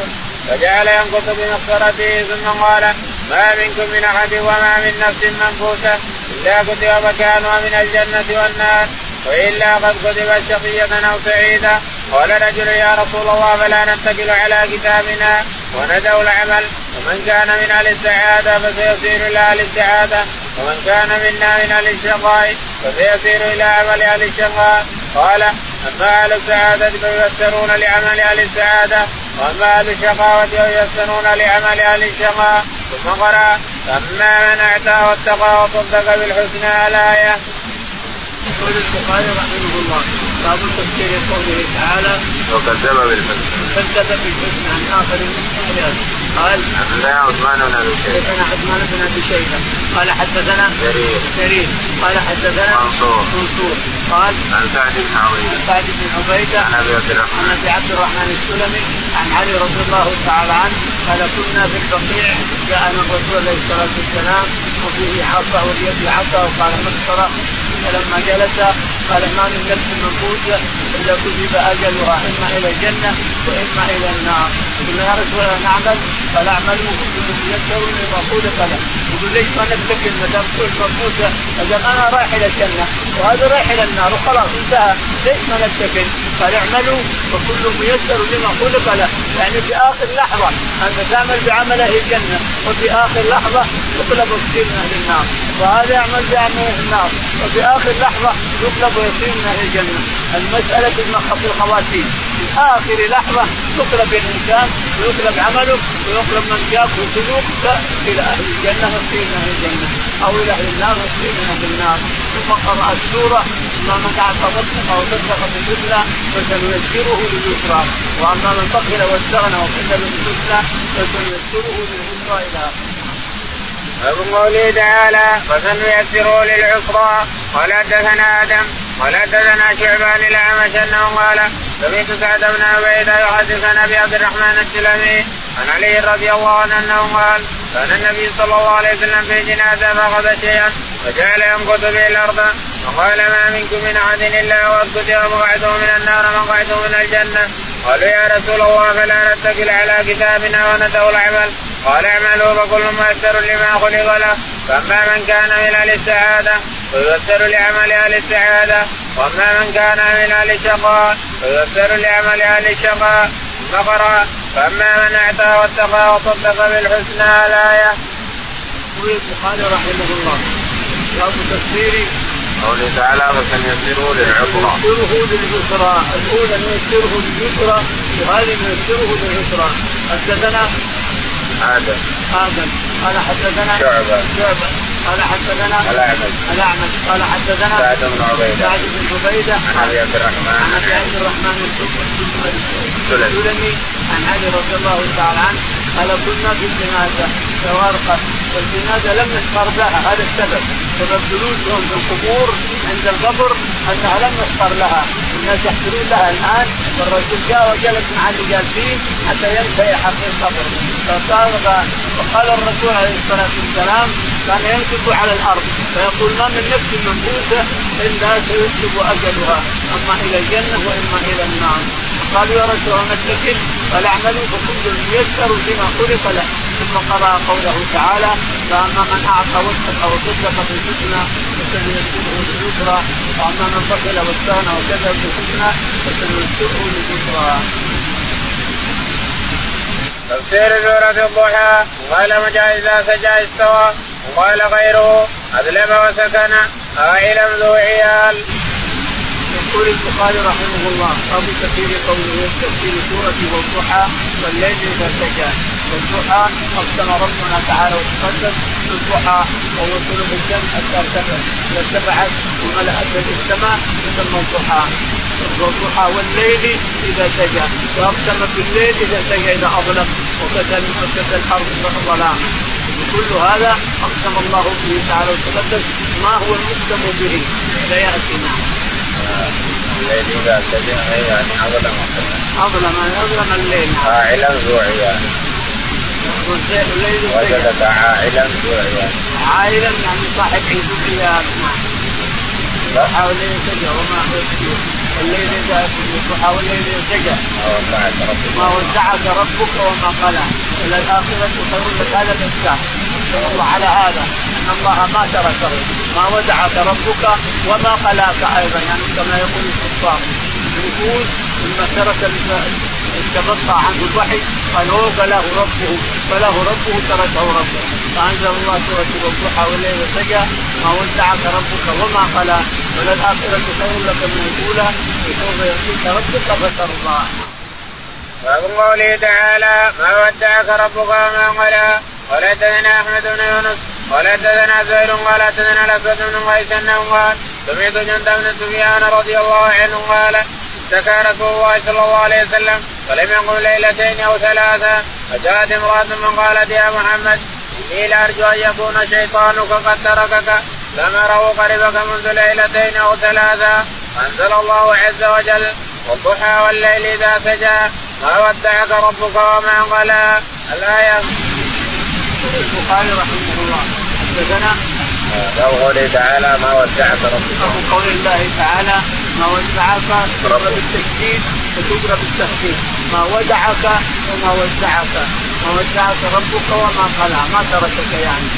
[SPEAKER 1] فجعل ينقص بمقصرته ثم قال ما منكم من أحد وما من نفس منفوسة إلا كتب مكانها من الجنة والنار وإلا قد كتبت شقية أو سعيدة. قال رجل يا رسول الله فلا نتكل على كتابنا وندعو العمل. ومن كان من أهل السعادة فسيصير إلى أهل السعادة. ومن كان منا من أهل الشقاء فسيصير إلى عمل أهل الشقاء. قال أما أهل السعادة فييسرون لعمل أهل السعادة. وأما أهل الشقاوه فييسرون لعمل أهل الشقاء. ثم قرأ فاما من اعتى واتقى وصدق بالحسنى الايه.
[SPEAKER 2] يقول البخاري رحمه الله باب تفسير قوله تعالى
[SPEAKER 1] وكذب بالحسنى.
[SPEAKER 2] كذب بالحسنى عن آخر الآيات. قال
[SPEAKER 1] حدثنا عثمان بن أبي شيبة.
[SPEAKER 2] حدثنا عثمان بن أبي شيبة قال حدثنا
[SPEAKER 1] جرير.
[SPEAKER 2] جرير قال حدثنا
[SPEAKER 1] منصور.
[SPEAKER 2] منصور قال
[SPEAKER 1] عن سعد بن عبيده.
[SPEAKER 2] سعد بن عبيده
[SPEAKER 1] عن أبي عبد
[SPEAKER 2] عن
[SPEAKER 1] الرحمن.
[SPEAKER 2] أبي عبد الرحمن السلمي عن علي رضي الله تعالى عنه قال كنا في البقيع جاءنا الرسول عليه الصلاة والسلام وفيه عصا وبيده عصا وقال مسطره فلما جلس قال ما من نفس منفوسه إلا كتب اجلها اما إلى الجنة وإما إلى النار. قلنا يا رسول الله نعمل؟ قال اعملوا. كل ميسر لما خلق له يقول ليش ما نتكل ما دام كل دام أنا رايح إلى الجنة. وهذا رايح إلى النار وخلاص انتهى. ليش ما نتكل؟ قال اعملوا فكل ميسر لما خلق له. يعني في آخر لحظة انت تعمل بعمل أهل الجنة وفي آخر لحظة يطلب كثير من أهل النار. وهذا يعمل بعمل أهل النار. وفي آخر لحظة يطلب يصير من أهل الجنة. المسألة في الخواتيم. في آخر لحظة يطلب الإنسان ويطلب عمله ويطلب من جاب سلوك إلى أهل الجنة ويصير من أهل الجنة أو إلى أهل النار ويصير من أهل النار. ثم قرأ السورة ما من صدق أو صدق بالحسنى فسنيسره لليسرى. وأما من بخل واستغنى وكذب بالحسنى فسنيسره لليسرى إلى آخره.
[SPEAKER 1] باب قوله تعالى فسنيسره للعسرى قال حدثنا آدم قال حدثنا شعبان الأعمش أنه قال سمعت سعد بن عبيده يحدث عن ابي عبد الرحمن السلمي عن علي رضي الله عنه أنه قال كان النبي صلى الله عليه وسلم في جنازة فأخذ شيئا فجعل ينقض به الأرض وقال ما منكم من أحد إلا وأسكت مقعده من النار مقعده من الجنة قالوا يا رسول الله فلا نتكل على كتابنا وندعو العمل قال اعملوا فكل ميسر لما خلق له. فأما من كان من أهل السعادة فييسر لعمل أهل السعادة. وأما من كان من أهل الشقاء فييسر لعمل أهل الشقاء. ثم قرأ فأما من أعطى واتقى وصدق بالحسنى الآية.
[SPEAKER 2] يقول البخاري رحمه الله باب تفسير
[SPEAKER 1] قوله تعالى فسنيسره للعسرى.
[SPEAKER 2] نيسره للعسرى، الأولى نيسره لليسرى وهذه نيسره للعسرى، حدثنا
[SPEAKER 1] آدم.
[SPEAKER 2] آدم. قال حدثنا
[SPEAKER 1] شعبة.
[SPEAKER 2] شعبة. قال حدثنا
[SPEAKER 1] الأعمش.
[SPEAKER 2] الأعمش. قال حدثنا
[SPEAKER 1] سعد بن عبيدة.
[SPEAKER 2] سعد بن عبيدة.
[SPEAKER 1] عن أبي عبد الرحمن.
[SPEAKER 2] عن أبي عبد الرحمن. السلمي. عن علي رضي الله تعالى عنه. قال كنا في الجنازه فغرقت والجنازة لم نسخر لها هذا السبب. سبب جلوسهم في القبور عند القبر أنها لم نسخر لها. الناس يحفرون لها الآن والرسول جاء وجلس مع اللي جالسين حتى ينتهي حق القبر. فقال وقال الرسول عليه الصلاة والسلام كان ينكب على الأرض. فيقول ما من نفس منبوسه إلا سيكتب أجلها أما إلى الجنة وإما إلى النار. قالوا يا رسول الله نتكل قال اعملوا فكل ميسر بما خلق له ثم قرأ قوله تعالى فأما من أعطى واتقى وصدق بالحسنى فسنيسره لليسرى وأما من بخل واستغنى وكذب بالحسنى فسنيسره لليسرى.
[SPEAKER 1] تفسير سورة الضحى قال مجاهد إذا سجى استوى وقال غيره أذلم وسكن عائلا ذو عيال.
[SPEAKER 2] يقول البخاري رحمه الله باب تفسير قوله تفسير سورة والضحى والليل إذا سجى. والضحى أقسم ربنا تعالى وتقدم بالضحى وهو طلوع الشمس حتى ارتفعت وملأت السماء يسمى الضحى. والضحى والليل إذا سجى وأقسم بالليل إذا سجى إذا أظلم وكسى الأرض ظلام كل هذا أقسم الله به تعالى وتقدم ما هو المقسم به؟ سياتي نعم.
[SPEAKER 1] الليل اذا سجن يعني اظلم
[SPEAKER 2] اظلم اظلم الليل
[SPEAKER 1] عائلا
[SPEAKER 2] الليل
[SPEAKER 1] وجدك عائلا ذو عيال
[SPEAKER 2] عائلا يعني صاحب العيال نعم والليل سجى وما هو الليل اذا الضحى والليل اذا سجى ما ودعك ربك وما قلى إلى الاخره خير لك هذا الانسان الله على هذا ان الله ما تركه ما ودعك ربك وما قلاك أيضا يعني كما يقول الكفار النفوس لما ترك تبقى عنه الوحي قال هو فله ربه فله ربه تركه ربه. فأنزل الله سورة الضحى والليل سجى ما ودعك ربك وما قلى وللآخرة خير لك من الأولى وسوف يعطيك ربك فترضى.
[SPEAKER 1] باب قوله تعالى ما ودعك ربك وما قلى قال حدثنا أحمد بن يونس قال حدثنا زهير قال حدثنا الأسود بن قيس انه قال سمعت جند بن سفيان رضي الله عنه قال اشتكى رسول الله صلى الله عليه وسلم فلم يقم ليلتين أو ثلاثة فجاءت امرأة من قالت يا محمد إني لارجو أن يكون شيطانك قد تركك لم أره قربك منذ ليلتين أو ثلاثة. انزل الله عز وجل والضحى والليل إذا سجى ما ودعك ربك وما قلى الآية.
[SPEAKER 2] البخاري رحمه الله. حدثنا.
[SPEAKER 1] باب قوله تعالى ما ودعك ربك.
[SPEAKER 2] باب قول الله تعالى ما ودعك تقرا بالتشديد وتقرا بالتخفيف ما ودعك وما ودعك ما ودعك ربك وما قلع ما تركك يعني.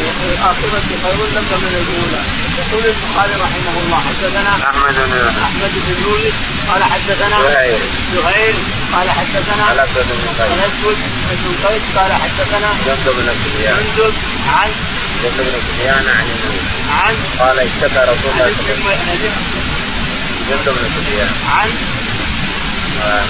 [SPEAKER 2] الآخرة خير لك من الأولى. يقول البخاري رحمه الله حدثنا
[SPEAKER 1] أحمد بن
[SPEAKER 2] أحمد بن يونس قال حدثنا
[SPEAKER 1] زهير.
[SPEAKER 2] زهير. قال حدثنا
[SPEAKER 1] الاسود بن قيس
[SPEAKER 2] الأسود بن قيس. قال حدثنا
[SPEAKER 1] جندب بن سفيان.
[SPEAKER 2] جندب عن
[SPEAKER 1] جندب بن سفيان عن النبي.
[SPEAKER 2] عن
[SPEAKER 1] قال اشتكى رسول الله صلى الله عليه وسلم.
[SPEAKER 2] عن
[SPEAKER 1] جندب بن سفيان.
[SPEAKER 2] عن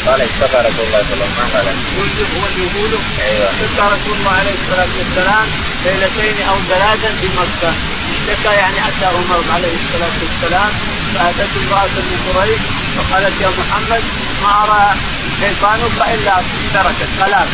[SPEAKER 1] قال اشتكى رسول الله صلى الله عليه وسلم.
[SPEAKER 2] هو اللي يقوله.
[SPEAKER 1] أيوه.
[SPEAKER 2] اشتكى رسول الله عليه الصلاة والسلام ليلتين أو ثلاثا في مكة. اشتكى يعني أتى عمر عليه الصلاة والسلام فاتته امرأة من قريش فقالت يا محمد ما أرى شيطانك إلا تركت خلاك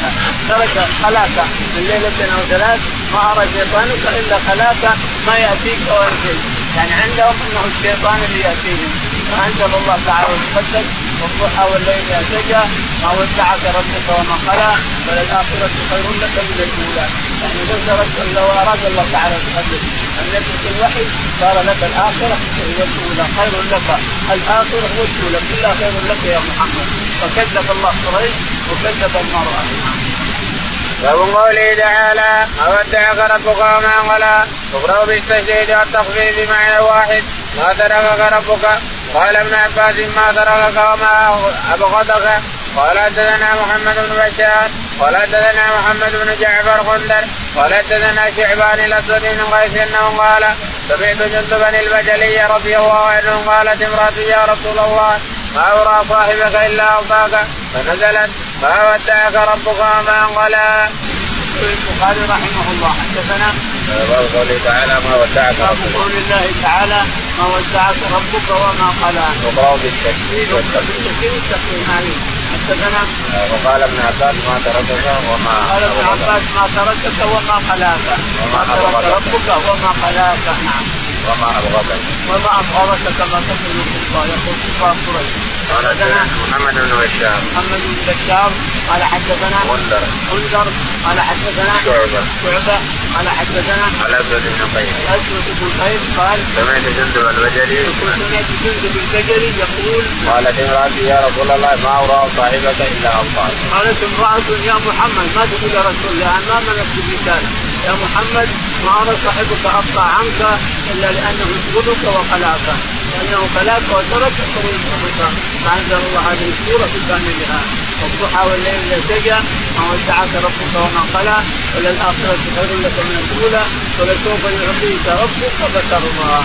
[SPEAKER 2] ترك خلاك. من ليلة أو ثلاث ما أرى شيطانك إلا خلاك ما يأتيك ولا شيء. يعني عندهم أنه الشيطان اللي يأتيهم. فأنزل الله تعالى وتقدس والضحى والليل اذا سجى ما ودعك ربك وما قلى وللآخرة خير لك من الأولى. يعني لو تركت لو اراد الله تعالى وتقدس أن يترك الوحي صار لك الآخرة هي الأولى خير لك. الآخرة والاولى كلها خير لك يا محمد. فكذب الله قريش وكذب المرأة.
[SPEAKER 1] باب قوله تعالى ما ودعك ربك وما قلى تقرأ بالتشديد والتخفيف بمعنى واحد ما تركك ربك؟ قال ابن عباس ما تركك وما أبغضك. قال حدثنا محمد بن بشار. قال حدثنا محمد بن جعفر غندر قال حدثنا شعبان الأسود بن قيس أنه قال سمعت جندبا البجلي رضي الله عنه قالت امرأة يا رسول الله ما أرى صاحبك إلا أوصاك فنزلت ما ودعك ربك وما قلى.
[SPEAKER 2] البخاري رحمه الله حدثنا
[SPEAKER 1] باب قوله تعالى ما ودعك
[SPEAKER 2] باب
[SPEAKER 1] ربك.
[SPEAKER 2] قول الله تعالى ما ودعك ربك وما قلى.
[SPEAKER 1] وقرأوا بالتشديد والتخفيف
[SPEAKER 2] بالتكفير والتقويم هذه حدثنا؟
[SPEAKER 1] وقال ابن عباس ما تركك وما
[SPEAKER 2] قال ابن. عباس ما تركك وما قلاك.
[SPEAKER 1] وما
[SPEAKER 2] ما ترك. ربك وما قلاك. نعم.
[SPEAKER 1] وما أبغضك
[SPEAKER 2] وما ابغضك كما تقول الكفار. يقول كفار قريش.
[SPEAKER 1] قال
[SPEAKER 2] حدثنا
[SPEAKER 1] محمد بن بشار.
[SPEAKER 2] محمد بن بشار قال حدثنا
[SPEAKER 1] غندر
[SPEAKER 2] انذر قال حدثنا
[SPEAKER 1] شعبة.
[SPEAKER 2] شعبة قال حدثنا
[SPEAKER 1] الأسود بن قيس.
[SPEAKER 2] أسود بن قيس قال
[SPEAKER 1] سمعت جندب البجلي
[SPEAKER 2] سمعت جندب البجلي يقول
[SPEAKER 1] قالت امرأتي يا رسول الله ما أرى صاحبك إلا أوصاك
[SPEAKER 2] قالت امرأة يا محمد ما تقول يا رسول الله ما منعت المثال يا محمد ما أرى صاحبك أقطع عنك إلا لأنه يبغضك وقلاك. لأنه قلاك وترك خروجك فأنزل الله هذه السورة كاملها والضحى والليل إذا سجى ما ودعك ربك وما قلى. وللآخرة خير لك من الأولى. ولسوف يعطيك ربك فترضى.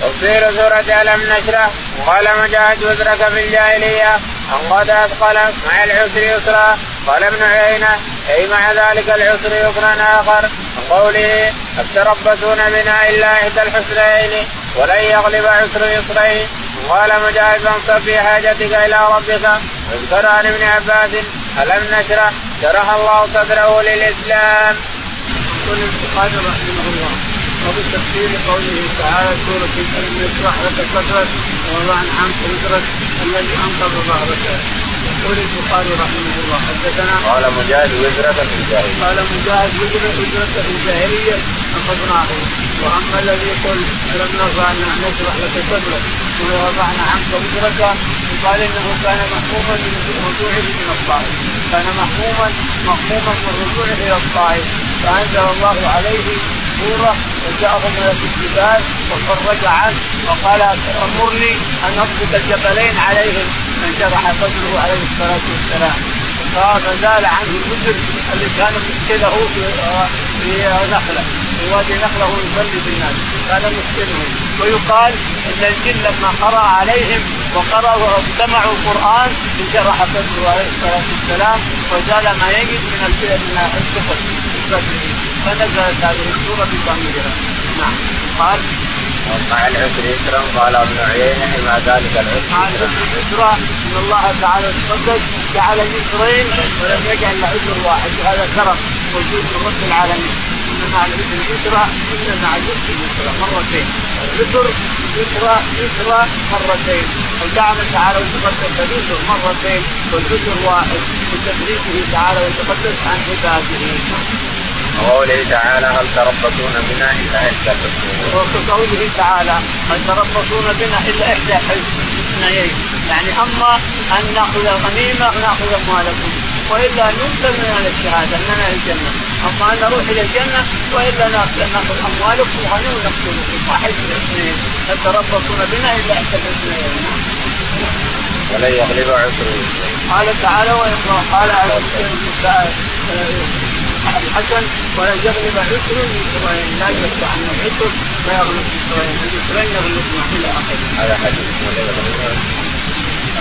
[SPEAKER 1] تفسير سورة ألم نشرح. وقال مجاهد وزرك في الجاهلية. أن قد أثقل مع العسر يسرا. قال ابن عيينة أي مع ذلك العسر يسرا آخر؟ قوله أتربصون بنا إلا إحدى الحسنين ولن يغلب عسر يسرين. قال مجاهد فانصب في حاجتك إلى ربك. واذكر عن ابن عباس ألم نشرح شرح الله صدره للإسلام.
[SPEAKER 2] يقول البخاري رحمه الله وفي تفسير قوله تعالى سورة ألم نشرح لك صدرك ووضعنا عنك وزرك الذي أنقض ظهرك يقول البخاري رحمه الله حدثنا
[SPEAKER 1] قال مجاهد وزرك في الجاهلية.
[SPEAKER 2] قال مجاهد وزر وزرك في الجاهلية أخذناه وأما الذي يقول ألم نرفع نشرح لك صدرك ووضعنا عنك وزرك قال إنه كان محموما من رجوعه من الطائف كان محموما مهموما من رجوعه إلى الطائف فأنزل الله عليه سورة وجاءه ملك الجبال وفرج عنه وقال أمرني أن اضبط الجبلين عليهم. فانشرح صدره عليه الصلاة والسلام. فزال عنه الوزر اللي كان مشكله في نخلة. في وادي نخله يصلي بالناس كان مشكله. ويقال إن الجن لما قرأ عليهم وقرأوا واستمعوا القرآن انشرح صدره عليه الصلاة والسلام. وزال ما يجد من من الكفر. في صدره فنزلت هذه السورة بضميرها. نعم. قال
[SPEAKER 1] مع العسر يسرا قال ابن عيينة مع ذلك
[SPEAKER 2] مع
[SPEAKER 1] العسر
[SPEAKER 2] العسر يسرا إن الله تعالى تقدس جعل يسرين ولم يجعل له عسر واحد. وهذا كرم موجود من رب العالمين. ان مع العسر يسرا إن مع العسر يسرا مرتين. العسر يسرا يسرا مرتين. وجعل تعالى وتقدس اليسر مرتين والعسر واحد. بتدريجه تعالى وتقدس عن عباده.
[SPEAKER 1] وقوله تعالى هل تربصون بنا إلا إحدى
[SPEAKER 2] وقوله تعالى هل تربصون بنا إلا إحدى اثنيين يعني أما أن نأخذ الغنيمة ناخذ أموالكم وإلا ننزل من أهل الشهادة اننا إلى الجنة. أما أن نروح إلى الجنة وإلا ناخذ أموالكم وغنيمة ونقتلكم. واحد من الاثنين. يتربصون بنا إلا إحدى الاثنين
[SPEAKER 3] ولن يغلب عسر
[SPEAKER 2] قال تعالى قال الحسن ولن يغلب عسر لا يفتح عن العسر فيغلب لن يغلب إلى اخره.
[SPEAKER 3] هذا حديث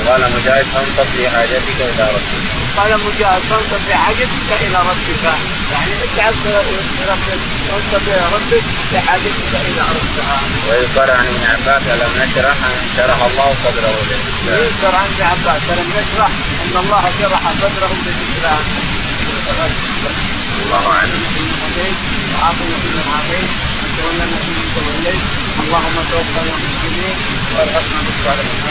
[SPEAKER 3] قال مجاهد فانصب في حاجتك إلى ربك.
[SPEAKER 2] قال مجاهد فانصب في حاجتك إلى ربك يعني اتعب بربك وانصب إلى ربك في حاجتك إلى ربك.
[SPEAKER 3] ويذكر عن ابن عباس الم نشرح شرح الله صدره للاسلام.
[SPEAKER 2] ويذكر عن ابن عباس الم نشرح ان الله شرح صدره للاسلام.
[SPEAKER 3] الله أعلم.
[SPEAKER 2] وعافنا فيمن عافيت وتولنا فيمن توليت اللهم توفنا مسلمين وارحمنا بالصالحين.